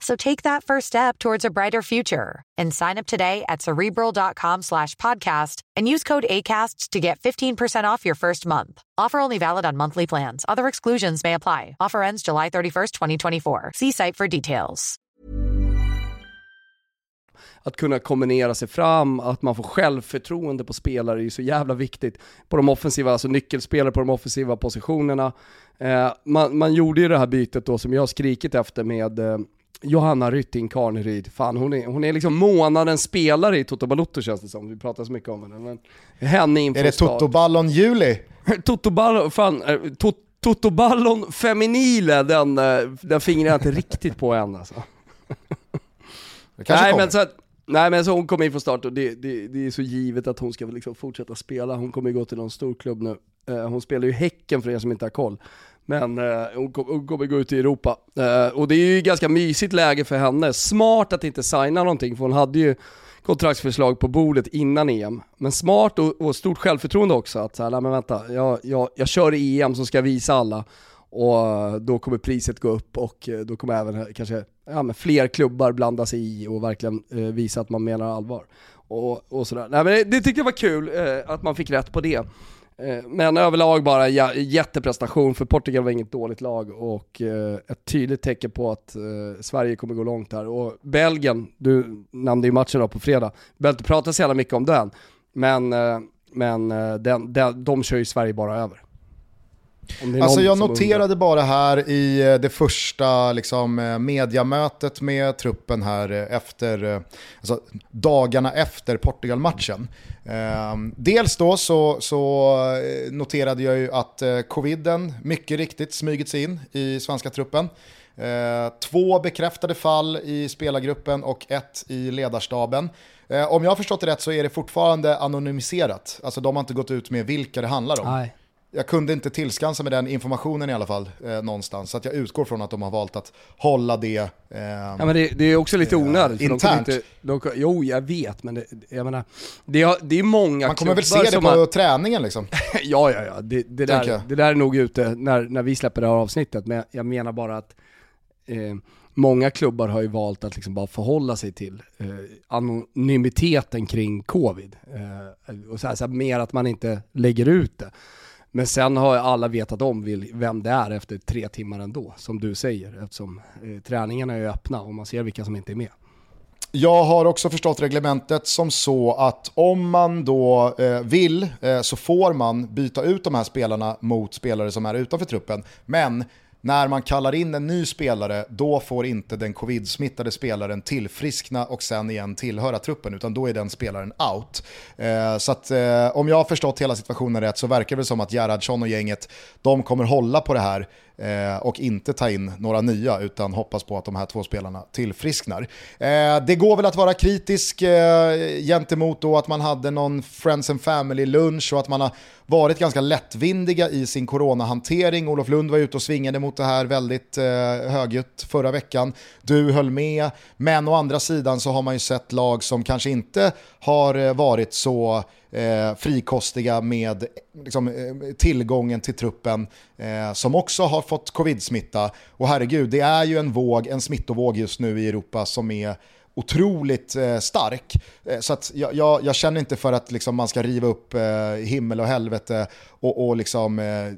So take that first step towards a brighter future and sign up today at cerebral.com slash podcast and use code ACasts to get 15% off your first month. Offer only valid on monthly plans. Other exclusions may apply. Offer ends July 31st, 2024. See site for details. Att kunna kombinera sig fram, att man får självförtroende på spelare är ju så jävla viktigt. På de offensiva, alltså nyckelspelare på de offensiva positionerna. Eh, man, man gjorde ju det här bytet då som jag har skrikit efter med eh, Johanna Rytting Karneryd, fan hon är, hon är liksom månadens spelare i Toto Balotto känns det som, vi pratar så mycket om henne. Men henne inför Är det Toto Ballon Juli? Toto Ballon, fan, eh, to, Toto Ballon Feminile, den, eh, den fingrar jag inte riktigt på än alltså. Nej, men så att, nej men så hon kommer in från start och det, det, det är så givet att hon ska liksom fortsätta spela, hon kommer ju gå till någon stor klubb nu. Eh, hon spelar ju Häcken för er som inte har koll. Men eh, hon, kommer gå ut i Europa. Eh, och det är ju ganska mysigt läge för henne. Smart att inte signa någonting, för hon hade ju kontraktsförslag på bordet innan EM. Men smart och, och stort självförtroende också, att såhär, nej men vänta, jag, jag, jag kör EM som ska visa alla. Och eh, då kommer priset gå upp och eh, då kommer även eh, kanske ja, men fler klubbar blanda sig i och verkligen eh, visa att man menar allvar. Och, och sådär. Nej, men det, det tyckte jag var kul eh, att man fick rätt på det. Eh, men överlag bara jätteprestation, för Portugal var inget dåligt lag och eh, ett tydligt tecken på att eh, Sverige kommer gå långt här. Och Belgien, du nämnde ju matchen då på fredag, vi behöver inte prata så jävla mycket om den, men, men den, den, de kör ju Sverige bara över. Alltså jag noterade undrar. bara här i det första liksom, mediamötet med truppen här efter, alltså, dagarna efter Portugal-matchen. Ehm, dels då så, så, eh, noterade jag ju att eh, coviden mycket riktigt smugit sig in i svenska truppen. Ehm, två bekräftade fall i spelargruppen och ett i ledarstaben. Ehm, om jag har förstått det rätt så är det fortfarande anonymiserat. Alltså de har inte gått ut med vilka det handlar om. Nej jag kunde inte tillskansa med den informationen i alla fall eh, någonstans. Så att jag utgår från att de har valt att hålla det eh, Ja men det, det, är också lite onödigt. Eh, internt. Inte, de, jo jag vet men det, jag menar, det, har, det är många Man kommer väl se det på har... träningen liksom? ja ja ja, det, det där, det där är nog ute när, när vi släpper det här avsnittet. Men jag menar bara att eh, många klubbar har ju valt att liksom bara förhålla sig till eh, anonymiteten kring covid. Eh, och så här, så här, mer att man inte lägger ut det. Men sen har alla vetat om vem det är efter tre timmar ändå, som du säger, eftersom eh, träningarna är öppna och man ser vilka som inte är med. Jag har också förstått reglementet som så att om man då eh, vill eh, så får man byta ut de här spelarna mot spelare som är utanför truppen. Men när man kallar in en ny spelare, då får inte den covid-smittade spelaren tillfriskna och sen igen tillhöra truppen, utan då är den spelaren out. Eh, så att eh, om jag har förstått hela situationen rätt så verkar det som att Gerhardsson och gänget, de kommer hålla på det här eh, och inte ta in några nya utan hoppas på att de här två spelarna tillfrisknar. Eh, det går väl att vara kritisk eh, gentemot då att man hade någon Friends and Family-lunch och att man har varit ganska lättvindiga i sin coronahantering. Olof Lund var ute och svingade mot det här väldigt eh, högljutt förra veckan. Du höll med, men å andra sidan så har man ju sett lag som kanske inte har eh, varit så eh, frikostiga med liksom, eh, tillgången till truppen eh, som också har fått covid-smitta. Och herregud, det är ju en våg, en smittovåg just nu i Europa som är otroligt eh, stark. Eh, så att jag, jag, jag, känner inte för att liksom, man ska riva upp eh, himmel och helvete och, och liksom, eh,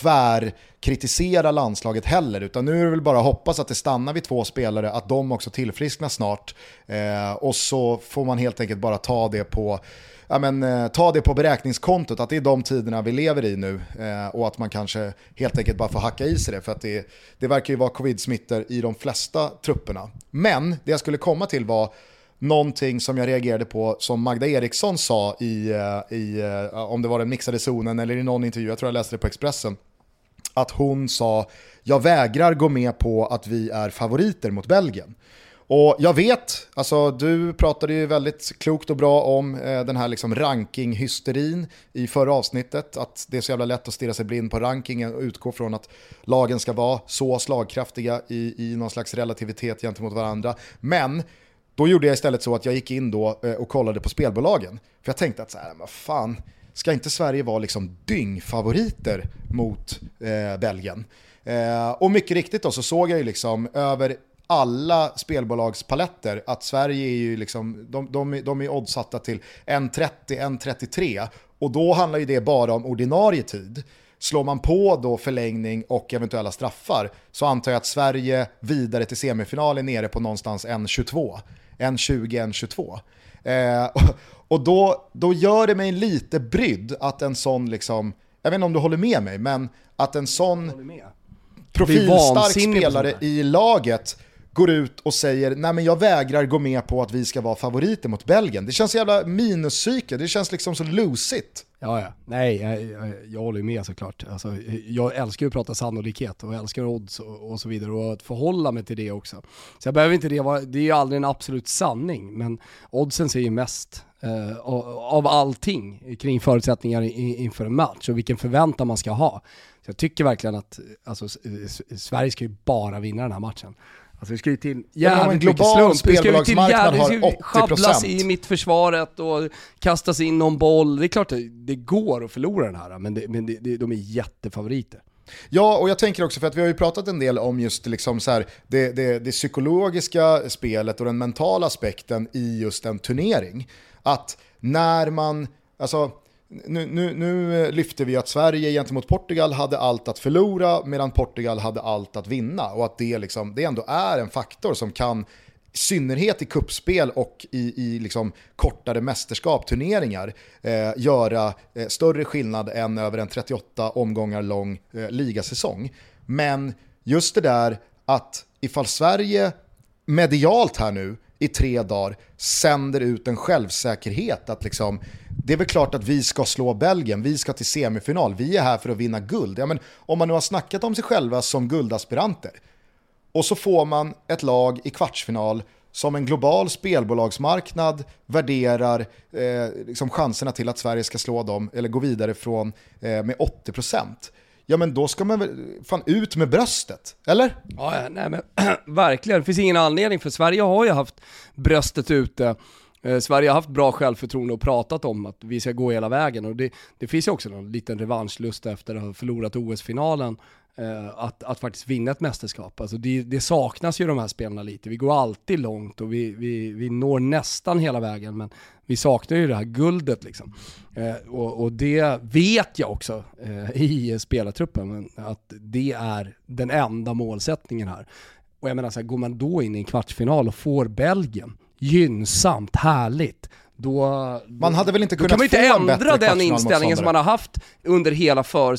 tvärkritisera landslaget heller. Utan nu är det väl bara att hoppas att det stannar vid två spelare, att de också tillfrisknar snart. Eh, och så får man helt enkelt bara ta det på ja, men, eh, ta det på beräkningskontot, att det är de tiderna vi lever i nu eh, och att man kanske helt enkelt bara får hacka i sig det för att det, det verkar ju vara covid-smittor i de flesta trupperna. Men det jag skulle komma till var någonting som jag reagerade på som Magda Eriksson sa i, eh, i eh, om det var den mixade zonen eller i någon intervju, jag tror jag läste det på Expressen, att hon sa jag vägrar gå med på att vi är favoriter mot Belgien. Och jag vet, alltså du pratade ju väldigt klokt och bra om eh, den här liksom rankinghysterin i förra avsnittet. Att det är så jävla lätt att stirra sig blind på rankingen och utgå från att lagen ska vara så slagkraftiga i, i någon slags relativitet gentemot varandra. Men då gjorde jag istället så att jag gick in då eh, och kollade på spelbolagen. För jag tänkte att så här, vad fan, ska inte Sverige vara liksom dyngfavoriter mot eh, Belgien? Eh, och mycket riktigt då så såg jag ju liksom över alla spelbolagspaletter att Sverige är ju liksom, de, de, de är oddsatta till 1.30, 1.33 och då handlar ju det bara om ordinarie tid. Slår man på då förlängning och eventuella straffar så antar jag att Sverige vidare till semifinal är nere på någonstans 1.22. 1.20, 1.22. Eh, och då, då gör det mig lite brydd att en sån, liksom, jag vet inte om du håller med mig, men att en sån profilstark spelare i laget går ut och säger nej men jag vägrar gå med på att vi ska vara favoriter mot Belgien. Det känns jävla minuspsyke, det känns liksom så lusigt. Ja, ja. Nej, jag, jag, jag håller med såklart. Alltså, jag älskar ju att prata sannolikhet och jag älskar odds och, och, så vidare och att förhålla mig till det också. Så jag behöver inte det det är ju aldrig en absolut sanning, men oddsen säger ju mest eh, av allting kring förutsättningar inför en match och vilken förväntan man ska ha. Så jag tycker verkligen att alltså, Sverige ska ju bara vinna den här matchen. Alltså det ska ju till jävligt mycket slump. Det ska ju till jävligt, schabblas i mittförsvaret och kastas in någon boll. Det är klart att det går att förlora den här, men, det, men det, de är jättefavoriter. Ja, och jag tänker också för att vi har ju pratat en del om just liksom så här, det, det, det psykologiska spelet och den mentala aspekten i just en turnering. Att när man, alltså nu, nu, nu eh, lyfter vi att Sverige gentemot Portugal hade allt att förlora medan Portugal hade allt att vinna och att det, liksom, det ändå är en faktor som kan i synnerhet i kuppspel och i, i liksom kortare mästerskap, turneringar, eh, göra eh, större skillnad än över en 38 omgångar lång eh, ligasäsong. Men just det där att ifall Sverige medialt här nu i tre dagar sänder ut en självsäkerhet att liksom, det är väl klart att vi ska slå Belgien, vi ska till semifinal, vi är här för att vinna guld. Ja, men om man nu har snackat om sig själva som guldaspiranter, och så får man ett lag i kvartsfinal som en global spelbolagsmarknad värderar eh, liksom chanserna till att Sverige ska slå dem eller gå vidare från eh, med 80%. Ja men då ska man väl fan ut med bröstet, eller? Ja, nej men verkligen. Det finns ingen anledning för Sverige har ju haft bröstet ute. Eh, Sverige har haft bra självförtroende och pratat om att vi ska gå hela vägen och det, det finns ju också någon liten revanschlust efter att ha förlorat OS-finalen Eh, att, att faktiskt vinna ett mästerskap. Alltså det, det, saknas ju de här spelarna lite. Vi går alltid långt och vi, vi, vi når nästan hela vägen men vi saknar ju det här guldet liksom. Eh, och, och, det vet jag också eh, i spelartruppen, men att det är den enda målsättningen här. Och jag menar så här, går man då in i en kvartsfinal och får Belgien, gynnsamt, härligt, då, man hade väl inte kunnat kan man inte ändra den inställningen som man har haft under hela för,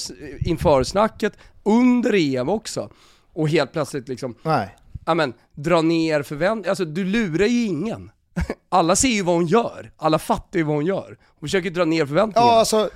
införsnacket, under EM också. Och helt plötsligt liksom, Nej. Amen, dra ner förväntningar. Alltså du lurar ju ingen. Alla ser ju vad hon gör, alla fattar ju vad hon gör. Hon försöker dra ner förväntningarna. Ja, alltså,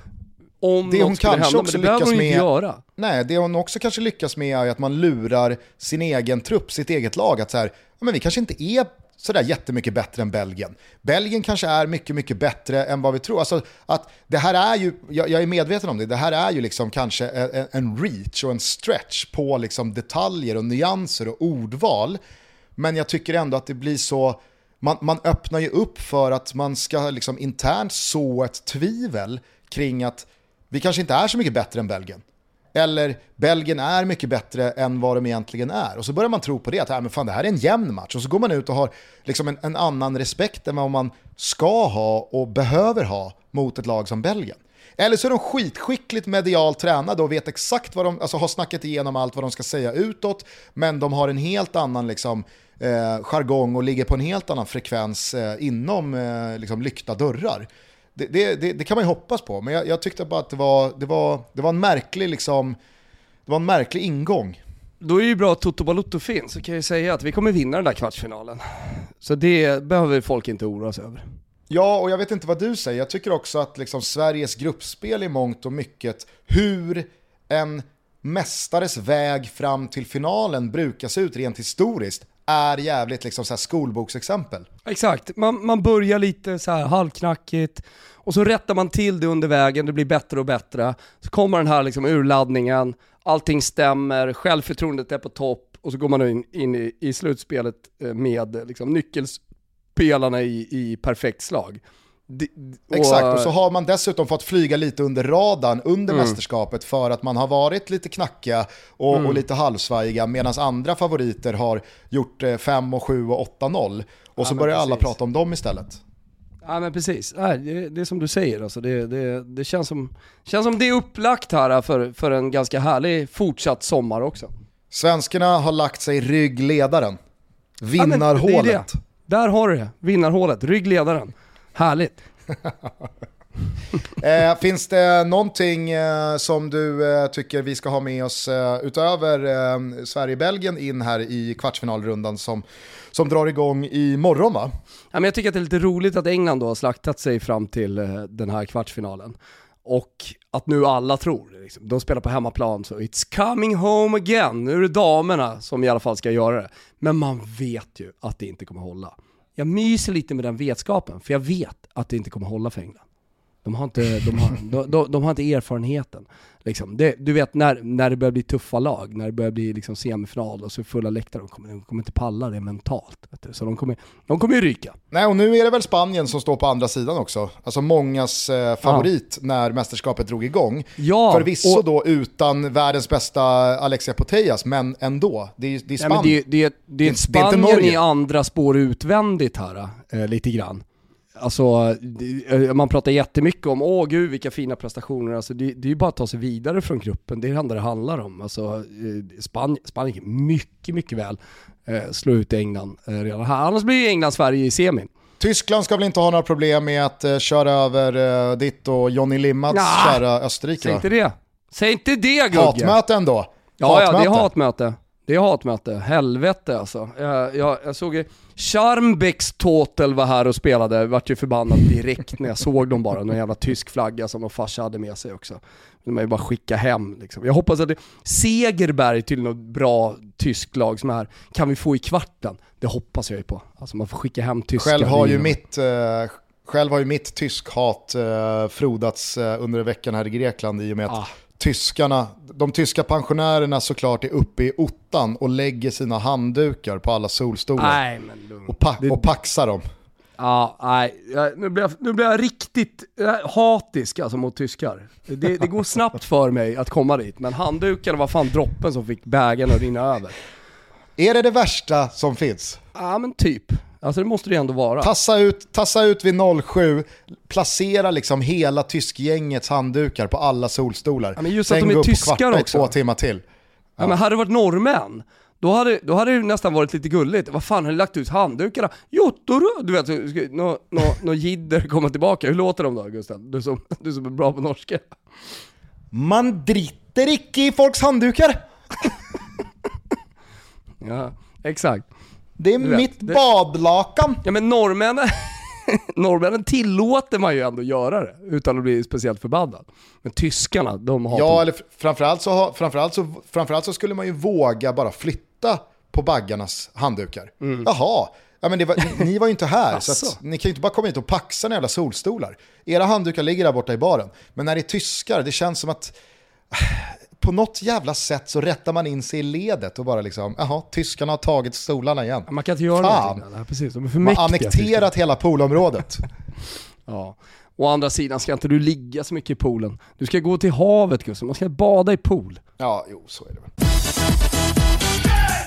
om det hon kanske hända, också men det lyckas hon med, inte göra. Nej, det hon också kanske lyckas med är att man lurar sin egen trupp, sitt eget lag, att så här, men vi kanske inte är sådär jättemycket bättre än Belgien. Belgien kanske är mycket, mycket bättre än vad vi tror. Alltså att det här är ju, jag, jag är medveten om det, det här är ju liksom kanske en, en reach och en stretch på liksom detaljer och nyanser och ordval. Men jag tycker ändå att det blir så, man, man öppnar ju upp för att man ska liksom internt så ett tvivel kring att vi kanske inte är så mycket bättre än Belgien. Eller Belgien är mycket bättre än vad de egentligen är. Och så börjar man tro på det, att äh, men fan, det här är en jämn match. Och så går man ut och har liksom en, en annan respekt än vad man ska ha och behöver ha mot ett lag som Belgien. Eller så är de skitskickligt medialt tränade och vet exakt vad de, alltså har snackat igenom allt vad de ska säga utåt, men de har en helt annan liksom, eh, jargong och ligger på en helt annan frekvens eh, inom eh, liksom, lyckta dörrar det, det, det, kan man ju hoppas på, men jag, jag, tyckte bara att det var, det var, det var en märklig liksom, det var en märklig ingång. Då är det ju bra att Toto Balotto finns, så kan jag säga att vi kommer vinna den där kvartsfinalen. Så det behöver folk inte oroa sig över. Ja, och jag vet inte vad du säger. Jag tycker också att liksom Sveriges gruppspel i mångt och mycket, hur en mästares väg fram till finalen brukar se ut rent historiskt, är jävligt liksom så här skolboksexempel. Exakt, man, man börjar lite så här halvknackigt och så rättar man till det under vägen, det blir bättre och bättre. Så kommer den här liksom urladdningen, allting stämmer, självförtroendet är på topp och så går man in, in i, i slutspelet eh, med liksom nyckelspelarna i, i perfekt slag. Exakt, och så har man dessutom fått flyga lite under radarn under mm. mästerskapet för att man har varit lite knackiga och, mm. och lite halvsvajiga medan andra favoriter har gjort 5 och 7 och 8-0. Och ja, så börjar precis. alla prata om dem istället. Ja men precis, det är som du säger alltså. det, det, det känns, som, känns som det är upplagt här för, för en ganska härlig fortsatt sommar också. Svenskarna har lagt sig ryggledaren. Vinnarhålet. Ja, Där har du det, vinnarhålet, ryggledaren. Härligt. eh, finns det någonting eh, som du eh, tycker vi ska ha med oss eh, utöver eh, Sverige-Belgien in här i kvartsfinalrundan som, som drar igång i morgon va? Ja, men jag tycker att det är lite roligt att England då har slaktat sig fram till eh, den här kvartsfinalen. Och att nu alla tror, liksom, de spelar på hemmaplan så it's coming home again, nu är det damerna som i alla fall ska göra det. Men man vet ju att det inte kommer hålla jag myser lite med den vetskapen, för jag vet att det inte kommer hålla för England. De har inte, de har, de, de, de har inte erfarenheten. Liksom. Det, du vet när, när det börjar bli tuffa lag, när det börjar bli liksom semifinal och så fulla läktare, de kommer, de kommer inte palla det mentalt. Så de kommer, de kommer ju ryka. Nej, och nu är det väl Spanien som står på andra sidan också. Alltså mångas eh, favorit ja. när mästerskapet drog igång. Ja, Förvisso och... då utan världens bästa Alexia Putellas, men ändå. Det är, det är Spanien. Nej, det, det, det, är Spanien i andra spår utvändigt här, äh, lite grann. Alltså, man pratar jättemycket om, åh gud vilka fina prestationer, alltså det, det är ju bara att ta sig vidare från gruppen, det är det enda det handlar om. Alltså, eh, Span Spanien mycket, mycket väl eh, slå ut England eh, redan här, annars blir ju England-Sverige i semin. Tyskland ska väl inte ha några problem med att eh, köra över eh, ditt och Johnny Limmads nah, kära Österrike? Säg inte det. Säg inte det Gugge. Hatmöte ändå. Ja, hatmöte. ja, det är hatmöte. Det är hatmöte, helvete alltså. Jag, jag, jag såg ju, Charmbecks Total var här och spelade, jag vart ju förbannad direkt när jag såg dem bara, någon jävla tysk flagga som någon farsa hade med sig också. vill man ju bara skicka hem liksom. Jag hoppas att det, Segerberg till något bra tyskt lag som är kan vi få i kvarten? Det hoppas jag ju på. Alltså man får skicka hem tyska. Själv har ju mitt, eh, själv har ju mitt tyskhat eh, frodats eh, under veckan här i Grekland i och med att ah tyskarna, de tyska pensionärerna såklart är uppe i ottan och lägger sina handdukar på alla solstolar. Nej, men och, pa och paxar dem. Ja, nej, nu blir jag, nu blir jag riktigt hatisk alltså mot tyskar. Det, det går snabbt för mig att komma dit, men handdukarna var fan droppen som fick bägaren att rinna över. Är det det värsta som finns? Ja men typ. Alltså det måste det ändå vara. Tassa ut, tassa ut vid 07, placera liksom hela tyskgängets handdukar på alla solstolar. Ja, men just Sen att de är tyskar också. två timmar till. Ja. ja. men hade det varit norrmän, då hade, då hade det nästan varit lite gulligt. Vad fan har ni lagt ut handdukarna? Jotoro! Du vet, nå no, no, jidder kommer tillbaka. Hur låter de då Gustav? Du som, du som är bra på norska. Man driter icke i folks handdukar! ja, exakt. Det är vet, mitt det... badlakan. Ja men norrmännen, norrmännen tillåter man ju ändå göra det utan att bli speciellt förbannad. Men tyskarna, de har... Ja, eller framförallt så, framförallt, så, framförallt så skulle man ju våga bara flytta på baggarnas handdukar. Mm. Jaha, ja, men var, ni var ju inte här, så att, ni kan ju inte bara komma hit och paxa jävla solstolar. Era handdukar ligger där borta i baren. Men när det är tyskar, det känns som att på något jävla sätt så rättar man in sig i ledet och bara liksom, jaha, tyskarna har tagit stolarna igen. Man kan inte göra Fan. någonting. precis, de är för Man har annekterat hela poolområdet. ja. Å andra sidan ska inte du ligga så mycket i poolen. Du ska gå till havet Gustav, man ska bada i pool. Ja, jo så är det väl.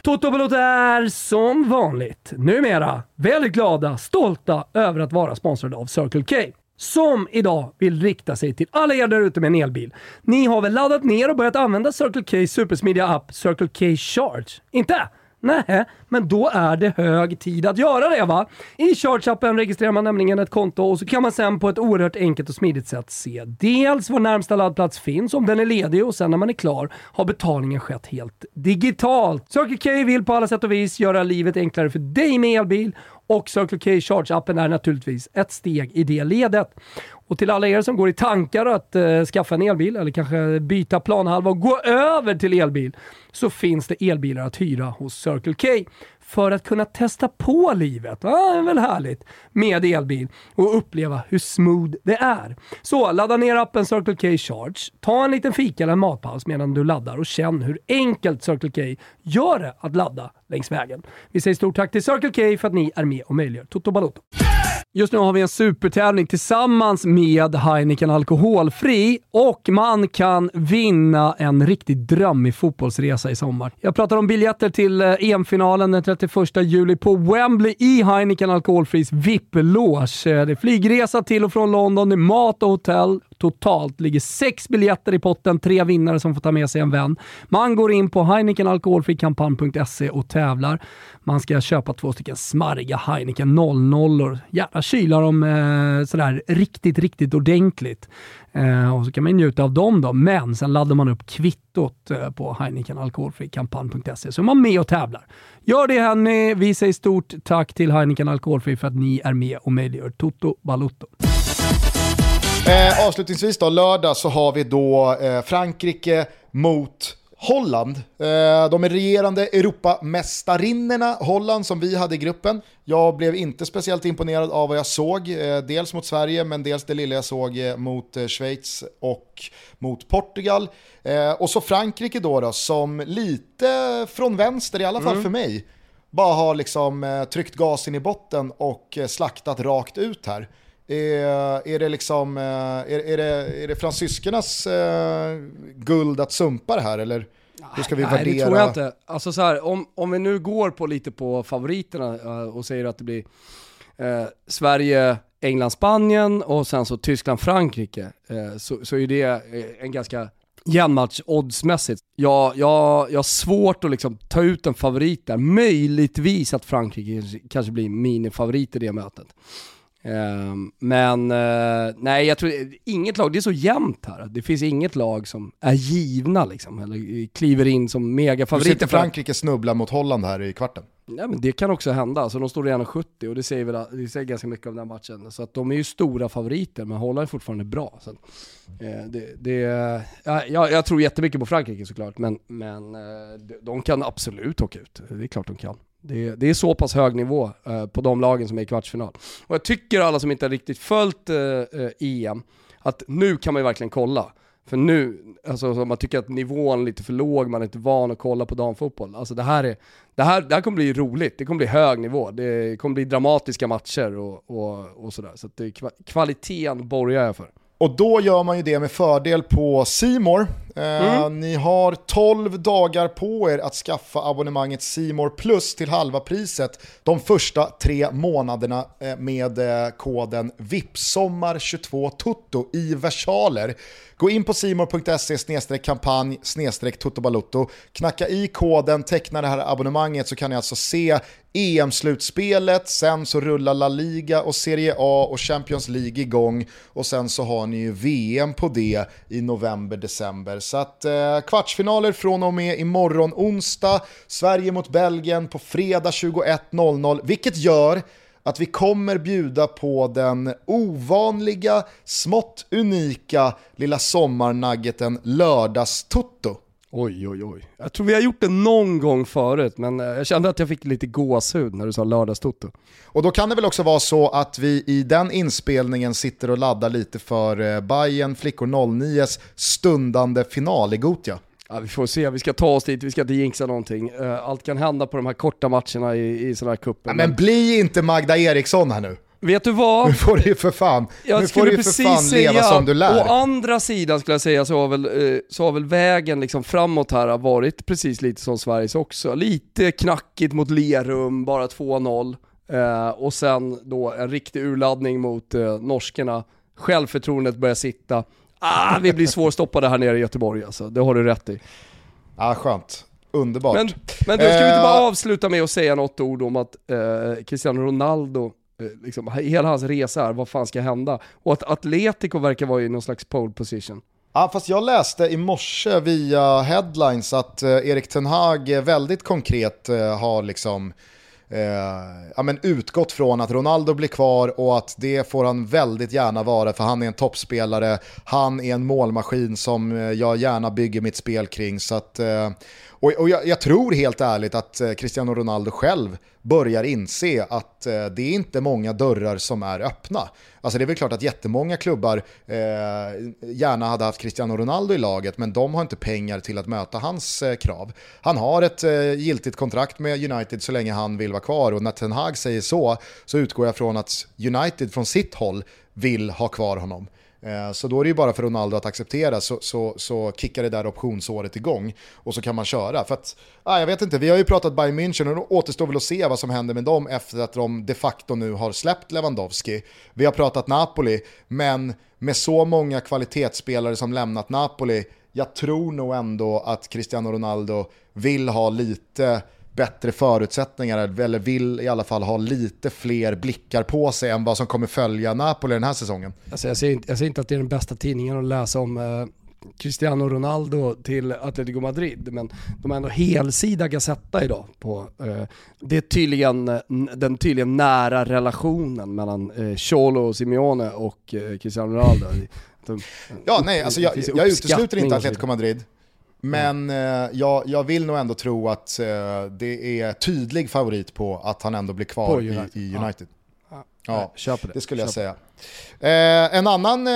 Toto Balotto är som vanligt numera väldigt glada, stolta över att vara sponsrade av Circle K som idag vill rikta sig till alla er där ute med en elbil. Ni har väl laddat ner och börjat använda Circle K supersmidiga app Circle K Charge? Inte? Nej, men då är det hög tid att göra det va? I Charge-appen registrerar man nämligen ett konto och så kan man sen på ett oerhört enkelt och smidigt sätt se dels var närmsta laddplats finns, om den är ledig och sen när man är klar har betalningen skett helt digitalt. Circle K vill på alla sätt och vis göra livet enklare för dig med elbil och Circle K Charge-appen är naturligtvis ett steg i det ledet. Och till alla er som går i tankar att eh, skaffa en elbil eller kanske byta planhalva och gå över till elbil så finns det elbilar att hyra hos Circle K för att kunna testa på livet. Ah, det är väl härligt med elbil och uppleva hur smooth det är. Så ladda ner appen Circle K Charge, ta en liten fika eller en matpaus medan du laddar och känn hur enkelt Circle K gör det att ladda längs vägen. Vi säger stort tack till Circle K för att ni är med och möjliggör Toto Balotto. Just nu har vi en supertävling tillsammans med Heineken Alkoholfri och man kan vinna en riktigt drömmig fotbollsresa i sommar. Jag pratar om biljetter till eh, EM-finalen den 31 juli på Wembley i Heineken Alkoholfris VIP-loge. Eh, det är flygresa till och från London, det är mat och hotell, Totalt ligger sex biljetter i potten, tre vinnare som får ta med sig en vän. Man går in på heinekenalkoholfrikampanj.se och tävlar. Man ska köpa två stycken smarriga Heineken 00 Gärna kyla dem eh, sådär riktigt, riktigt ordentligt. Eh, och så kan man njuta av dem då, men sen laddar man upp kvittot eh, på heinekenalkoholfrikampanj.se så är man med och tävlar. Gör det hörni. Vi säger stort tack till Heineken Alkoholfri för att ni är med och möjliggör Toto Balutto. Eh, avslutningsvis då, lördag så har vi då eh, Frankrike mot Holland. Eh, de är regerande Europamästarinnorna, Holland, som vi hade i gruppen. Jag blev inte speciellt imponerad av vad jag såg, eh, dels mot Sverige, men dels det lilla jag såg eh, mot Schweiz och mot Portugal. Och så Frankrike då, då som lite från vänster, i alla fall mm. för mig, bara har liksom tryckt gasen i botten och slaktat rakt ut här. Är, är, det liksom, eh, är, är, det, är det fransyskornas eh, guld att sumpa det här eller hur ska vi Nej, värdera? Nej det tror jag inte. Alltså så här, om, om vi nu går på lite på favoriterna uh, och säger att det blir uh, Sverige, England, Spanien och sen så Tyskland, Frankrike. Uh, så, så är det en ganska jämn match oddsmässigt. Jag, jag, jag har svårt att liksom ta ut en favorit där. Möjligtvis att Frankrike kanske blir minifavorit i det mötet. Ehm, men uh, nej, jag tror inget lag, det är så jämnt här. Det finns inget lag som är givna liksom, eller kliver in som megafavoriter. Ser Frankrike snubbla mot Holland här i kvarten? Ja men det kan också hända, alltså de står redan 70 och det säger, väl, det säger ganska mycket om den matchen. Så att de är ju stora favoriter, men Holland är fortfarande bra. Så, eh, det, det, ja, jag, jag tror jättemycket på Frankrike såklart, men, men eh, de kan absolut åka ut. Det är klart de kan. Det, det, är så pass hög nivå eh, på de lagen som är i kvartsfinal. Och jag tycker alla som inte har riktigt följt eh, eh EM, att nu kan man ju verkligen kolla. För nu, alltså man tycker att nivån är lite för låg, man är inte van att kolla på damfotboll. Alltså det här, är, det här, det här kommer bli roligt, det kommer bli hög nivå, det kommer bli dramatiska matcher och, och, och sådär. Så att det, kvaliteten borgar jag för. Och då gör man ju det med fördel på Simor. Eh, mm. Ni har 12 dagar på er att skaffa abonnemanget Simor Plus till halva priset de första tre månaderna eh, med eh, koden VIPSOMMAR22TUTTO i versaler. Gå in på simor.se kampanj totobalutto, knacka i koden, teckna det här abonnemanget så kan ni alltså se EM-slutspelet, sen så rullar La Liga och Serie A och Champions League igång och sen så har ni ju VM på det i november-december. Så att eh, kvartsfinaler från och med imorgon onsdag, Sverige mot Belgien på fredag 21.00, vilket gör att vi kommer bjuda på den ovanliga, smått unika lilla sommarnuggeten lördagstutto. Oj, oj, oj. Jag tror vi har gjort det någon gång förut, men eh, jag kände att jag fick lite gåshud när du sa lördagstutto. Och då kan det väl också vara så att vi i den inspelningen sitter och laddar lite för eh, Bayern Flickor 09s stundande final i Gotia. Ja, vi får se, vi ska ta oss dit, vi ska inte jinxa någonting. Eh, allt kan hända på de här korta matcherna i, i sådana här cuper. Ja, men bli inte Magda Eriksson här nu. Vet du vad? Nu får du ju för fan, jag nu får du för fan säga, leva som du lär. Å andra sidan skulle jag säga så har väl, eh, så har väl vägen liksom framåt här varit precis lite som Sveriges också. Lite knackigt mot Lerum, bara 2-0. Eh, och sen då en riktig urladdning mot eh, norskorna. Självförtroendet börjar sitta. Ah, vi blir svårstoppade här nere i Göteborg alltså, det har du rätt i. Ja, skönt. Underbart. Men, men du, ska vi inte bara avsluta med att säga något ord om att eh, Cristiano Ronaldo Eh, Eh, liksom, hela hans resa här, vad fan ska hända? Och att Atletico verkar vara i någon slags pole position. Ja, fast jag läste i morse via headlines att eh, Erik Ten Hag väldigt konkret eh, har liksom eh, ja, men utgått från att Ronaldo blir kvar och att det får han väldigt gärna vara för han är en toppspelare, han är en målmaskin som eh, jag gärna bygger mitt spel kring. Så att, eh, och, och jag, jag, tror helt ärligt att eh, Cristiano Ronaldo själv börjar inse att eh, det är inte många dörrar som är öppna. Alltså det är väl klart att jättemånga klubbar eh, gärna hade haft Cristiano Ronaldo i laget, men de har inte pengar till att möta hans eh, krav. Han har ett eh, giltigt kontrakt med United så länge han vill vara kvar och när Ten Hag säger så, så utgår jag från att United från sitt håll vill ha kvar honom. Eh, så då är det ju bara för Ronaldo att acceptera så, så, så kickar det där optionsåret igång och så kan man köra. För att, ah, jag vet inte, vi har ju pratat Bayern München och det återstår väl att se vad som händer med dem efter att de de facto nu har släppt Lewandowski. Vi har pratat Napoli, men med så många kvalitetsspelare som lämnat Napoli, jag tror nog ändå att Cristiano Ronaldo vill ha lite bättre förutsättningar, eller vill i alla fall ha lite fler blickar på sig än vad som kommer följa Napoli den här säsongen. Alltså jag, säger inte, jag säger inte att det är den bästa tidningen att läsa om eh, Cristiano Ronaldo till Atletico Madrid, men de har ändå helsida Gazetta idag på eh, det är tydligen, den tydligen nära relationen mellan eh, Cholo Simeone och eh, Cristiano Ronaldo. De, ja, nej, alltså jag, jag utesluter inte Atletico Madrid. Men eh, jag, jag vill nog ändå tro att eh, det är tydlig favorit på att han ändå blir kvar På i, United. i United. Ja, Nej, köper det. det skulle jag Köper säga. Eh, en annan eh,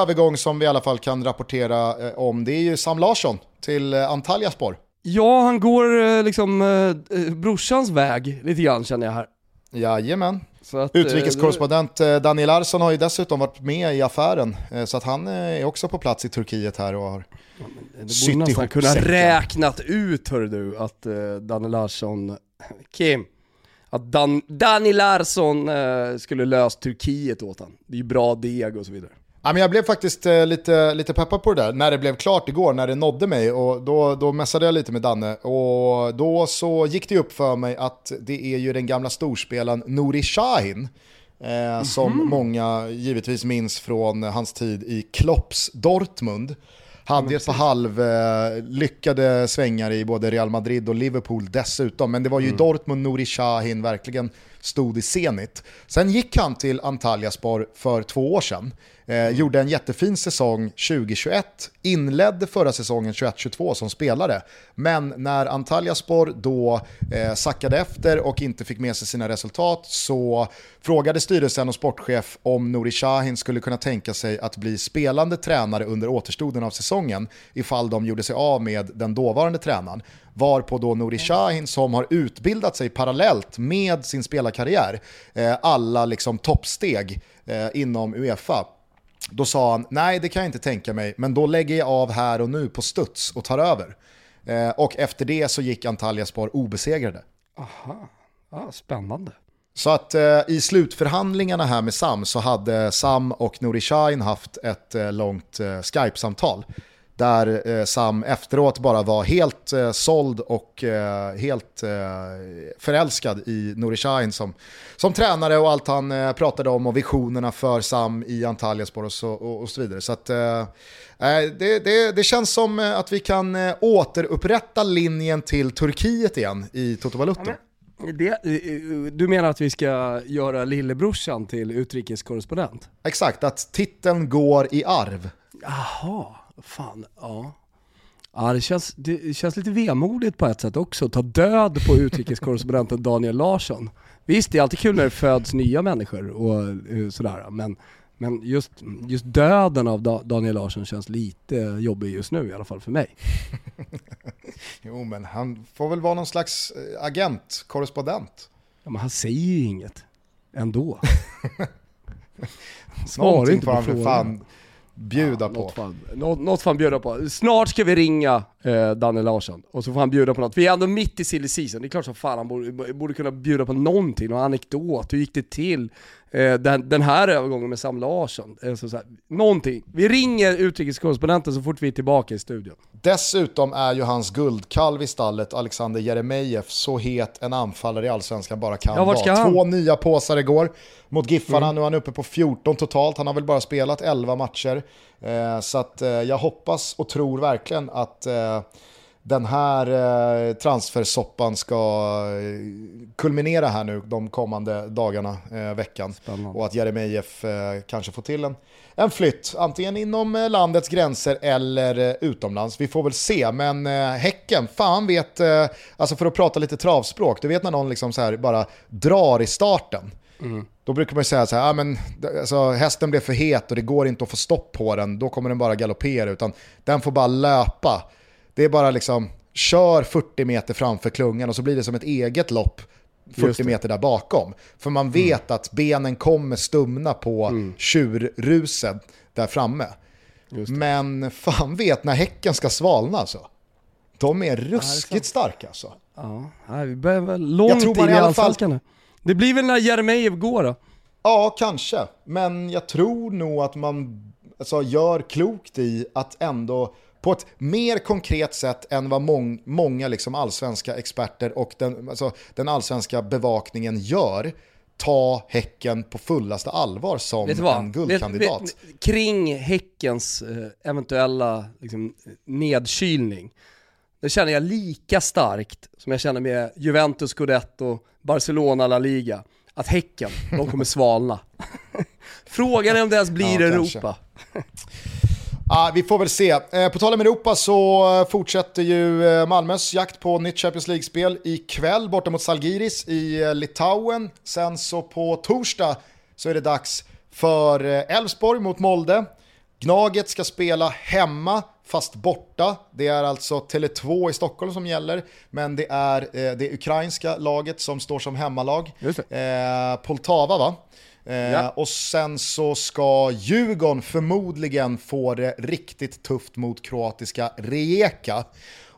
övergång som vi i alla fall kan rapportera eh, om det är ju Sam Larsson till eh, Antalyaspor. Ja, han går eh, liksom eh, eh, brorsans väg lite grann känner jag här. Jajamän. Så att, eh, Utrikeskorrespondent eh, Daniel Larsson har ju dessutom varit med i affären. eh, Så att han eh, är också på plats i Turkiet här och har Det borde sytt ihop säcken. räknat ut hör du att uh, Danny Larsson, Kim, att Dan, Danny Larsson eh, skulle löst Turkiet åt han. Det är ju bra deg och så vidare. Ja, men jag blev faktiskt eh, lite, lite peppad på det där när det blev klart igår, när det nådde mig. Och då, då messade jag lite med Danne och då så gick det upp för mig att det är ju den gamla storspelaren Nouri Sahin. Eh, Som många givetvis minns från hans tid i Klopps Dortmund. Hade ju ett par halv eh, lyckade svängar i både Real Madrid och Liverpool dessutom. Men det var ju i Dortmund Nouri Sahin verkligen stod i Zenit. Sen gick han till Antalyaspor för två år sedan. Eh, Gjorde en jättefin säsong 2021, inledde förra säsongen 21-22 som spelare. Men när Antalyaspor då eh, sackade efter och inte fick med sig sina resultat så frågade styrelsen och sportchef om Nouri Sahin skulle kunna tänka sig att bli spelande tränare under återstoden av säsongen ifall de gjorde sig av med den dåvarande tränaren. Varpå då Nouri Sahin som har utbildat sig parallellt med sin spelarkarriär, eh, alla liksom toppsteg eh, inom Uefa, då sa han, nej det kan jag inte tänka mig, men då lägger jag av här och nu på studs och tar över. Eh, och efter det så gick Antalyaspor obesegrade. Aha, ah, spännande. Så att eh, i slutförhandlingarna här med Sam så hade Sam och Nouri Sahin haft ett eh, långt eh, Skype-samtal. Där eh, Sam efteråt bara var helt eh, såld och eh, helt eh, förälskad i Nouri Sahin som, som tränare och allt han pratade om och visionerna för Sam i Antalyaspor och så, och, och så vidare. Så att, det, det, det känns som att vi kan återupprätta linjen till Turkiet igen i Toto Balutto. Det, du menar att vi ska göra lillebrorsan till utrikeskorrespondent? Exakt, att titeln går i arv. Jaha, fan, ja. Ja det känns, det känns lite vemodigt på ett sätt också, ta död på utrikeskorrespondenten Daniel Larsson. Visst, det är alltid kul när det föds nya människor och eh, sådär, men, men just, just döden av Da- Daniel Larsson känns lite jobbig just nu, i alla fall för mig. Jo, men han får väl vara någon slags eh, agent, korrespondent. Ja, men han säger ju inget, ändå. Svarar inte på frågan. fan bjuda på. Något fan, något, något får han bjuda på. Snart ska vi ringa eh, Danne Larsson och så får han bjuda på något. Vi är ändå mitt i silly season, det är klart som fan han borde, borde kunna bjuda på någonting, någon anekdot. Hur gick det till? Eh, den, den här övergången med Sam Larsson. Eh, så, så här, någonting. Vi ringer utrikeskorrespondenten så fort vi är tillbaka i studion. Dessutom är ju hans guldkalv i stallet, Alexander Jeremejeff, så het en anfallare i Allsvenskan bara kan Ja, vara. Två nya påsar igår mot Giffarna, Mm. nu är han uppe på 14 totalt, han har väl bara spelat 11 matcher. Eh, så att, eh, jag hoppas och tror verkligen att eh, den här eh, transfersoppan ska eh, kulminera här nu de kommande dagarna, eh, veckan. Spännande. Och att Jeremejeff eh, kanske får till en, en flytt, antingen inom eh, landets gränser eller eh, utomlands. Vi får väl se, men eh, Häcken, fan vet, alltså för att prata lite travspråk, du vet när någon liksom så här bara drar i starten. Då brukar man ju säga så här, ah, men, alltså, hästen blev för het och det går inte att få stopp på den, då kommer den bara galoppera, utan den får bara löpa. Det är bara liksom, kör 40 meter framför klungan och så blir det som ett eget lopp 40 meter där bakom. För man vet att benen kommer stumna på tjurruset där framme. Men fan vet när häcken ska svalna alltså. De är ruskigt starka alltså. Ja, vi börjar väl långt Jag tror man in i allsvenskan nu. Det blir väl när Jeremejeff går då? Ja, kanske. Men jag tror nog att man alltså, gör klokt i att ändå på ett mer konkret sätt än vad mång, många liksom allsvenska experter och den, alltså, den allsvenska bevakningen gör, ta Häcken på fullaste allvar som en guldkandidat. Vet, vet, kring Häckens eh, eventuella liksom, nedkylning, det känner jag lika starkt som jag känner med Juventus Scudetto, Barcelona La Liga, att Häcken, de kommer svalna. Frågan är om det ens blir Ja. Europa. Ah, vi får väl se. Eh, på tal om Europa så fortsätter ju eh, Malmös jakt på nytt Champions League-spel ikväll borta mot Salgiris i eh, Litauen. Sen så på torsdag så är det dags för eh, Elfsborg mot Molde. Gnaget ska spela hemma fast borta. Det är alltså Tele2 i Stockholm som gäller, men det är eh, det ukrainska laget som står som hemmalag. Eh, Poltava va? Eh, ja. Och sen så ska Djurgården förmodligen få det riktigt tufft mot kroatiska Rijeka.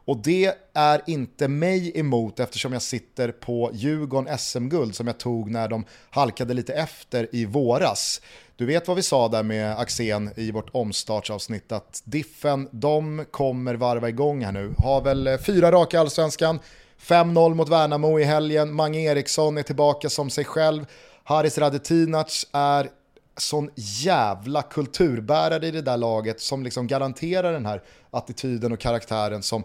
Och det är inte mig emot eftersom jag sitter på Djurgården SM-guld som jag tog när de halkade lite efter i våras. Du vet vad vi sa där med Axén i vårt omstartsavsnitt att Diffen, de kommer varva igång här nu. Har väl eh, fyra raka allsvenskan, 5-0 mot Värnamo i helgen, Mange Eriksson är tillbaka som sig själv, Haris Radetinac är sån jävla kulturbärare i det där laget som liksom garanterar den här attityden och karaktären som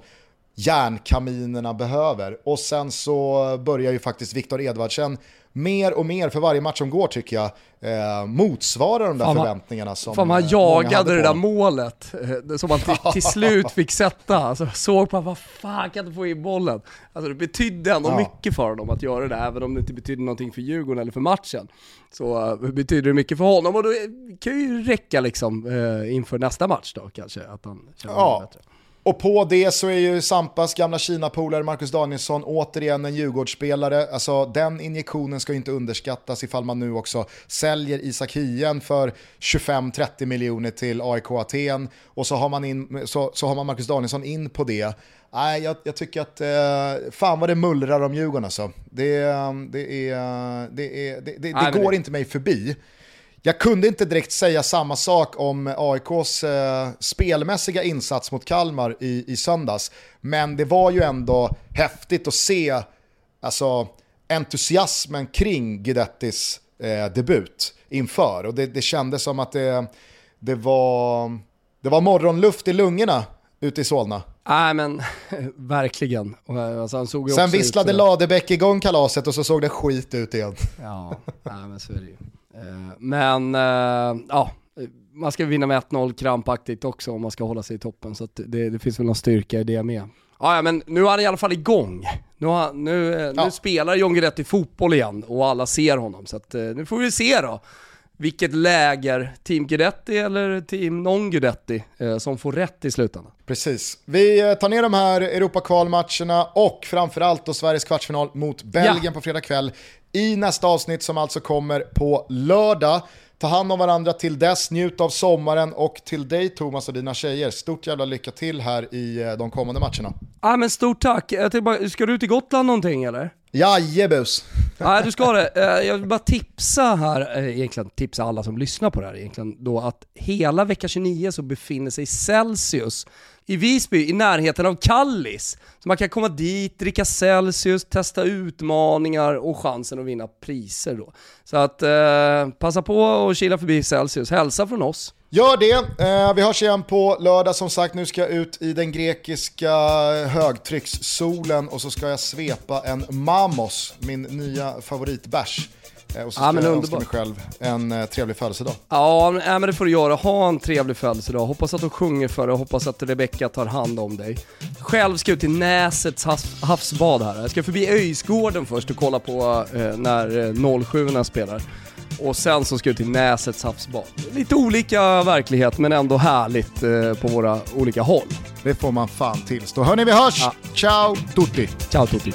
järnkaminerna behöver. Och sen så börjar ju faktiskt Viktor Edvardsen mer och mer för varje match som går tycker jag eh, motsvarar de där fan, förväntningarna som Fan man eh, jagade det där målet eh, som man till, till slut fick sätta. Alltså, såg på vad fan kan inte få in bollen? Alltså det betydde ändå ja. mycket för honom att göra det, även om det inte betydde någonting för Djurgården eller för matchen. Så uh, betyder det mycket för honom och det kan ju räcka liksom uh, inför nästa match då kanske, att han känner ja. bättre. Och på det så är ju Sampas gamla Kina-polare Marcus Danielsson återigen en Djurgårdsspelare. Alltså den injektionen ska ju inte underskattas ifall man nu också säljer Isak Hien för 25-30 miljoner till AIK Aten. Och så har, man in, så, så har man Marcus Danielsson in på det. Nej, jag, jag tycker att eh, fan vad det mullrar om Djurgården alltså. Det, det, är, det, är, det, det, det går inte mig förbi. Jag kunde inte direkt säga samma sak om AIKs eh, spelmässiga insats mot Kalmar i, i söndags. Men det var ju ändå häftigt att se alltså, entusiasmen kring Guidettis eh, debut inför. Och det, det kändes som att det, det, var, det var morgonluft i lungorna ute i Solna. Nej men verkligen. Alltså, han såg Sen visslade Ladebäck igång kalaset och så såg det skit ut igen. Ja, nej, men så är det ju. Eh, men eh, ja, man ska vinna med 1-0 krampaktigt också om man ska hålla sig i toppen. Så det, det, finns väl någon styrka i det med. Ja, men nu är han i alla fall igång. Nu, har, nu, eh, ja. nu spelar John Guidetti fotboll igen och alla ser honom. Så att, nu får vi se då vilket läger, Team Guidetti eller Team Non-Guidetti, eh, som får rätt i slutändan. Precis. Vi tar ner de här Europakvalmatcherna och framförallt då Sveriges kvartsfinal mot Belgien ja. på fredag kväll i nästa avsnitt som alltså kommer på lördag. Ta hand om varandra till dess, njut av sommaren och till dig Thomas och dina tjejer, stort jävla lycka till här i eh, de kommande matcherna. Ja men stort tack. Jag bara, ska du till Gotland någonting eller? Jajebus. Nej du ska det. Eh, jag vill bara tipsa här, eh, egentligen tipsa alla som lyssnar på det här egentligen, då att hela vecka 29 så befinner sig Celsius i Visby i närheten av Kallis. Så man kan komma dit, dricka Celsius, testa utmaningar och chansen att vinna priser då. Så att eh, passa på och kila förbi Celsius. Hälsa från oss. Gör det. Eh, vi hörs igen på lördag. Som sagt, nu ska jag ut i den grekiska högtryckssolen och så ska jag svepa en Mamos, min nya favoritbärs. Eh, och så ska ja, jag önska mig själv en eh, trevlig födelsedag. Ja, men det får du göra. Ha en trevlig födelsedag. Hoppas att de sjunger för dig, hoppas att Rebecca tar hand om dig. Själv ska jag ut till Näsets havsbad här. Jag ska förbi Öjsgården först och kolla på eh, när 07 spelar. Och sen så ska jag till Näsets havsbad. Lite olika verklighet men ändå härligt eh, på våra olika håll. Det får man fan tillstå. Hörni, vi hörs! Ja. Ciao tutti! Ciao tutti!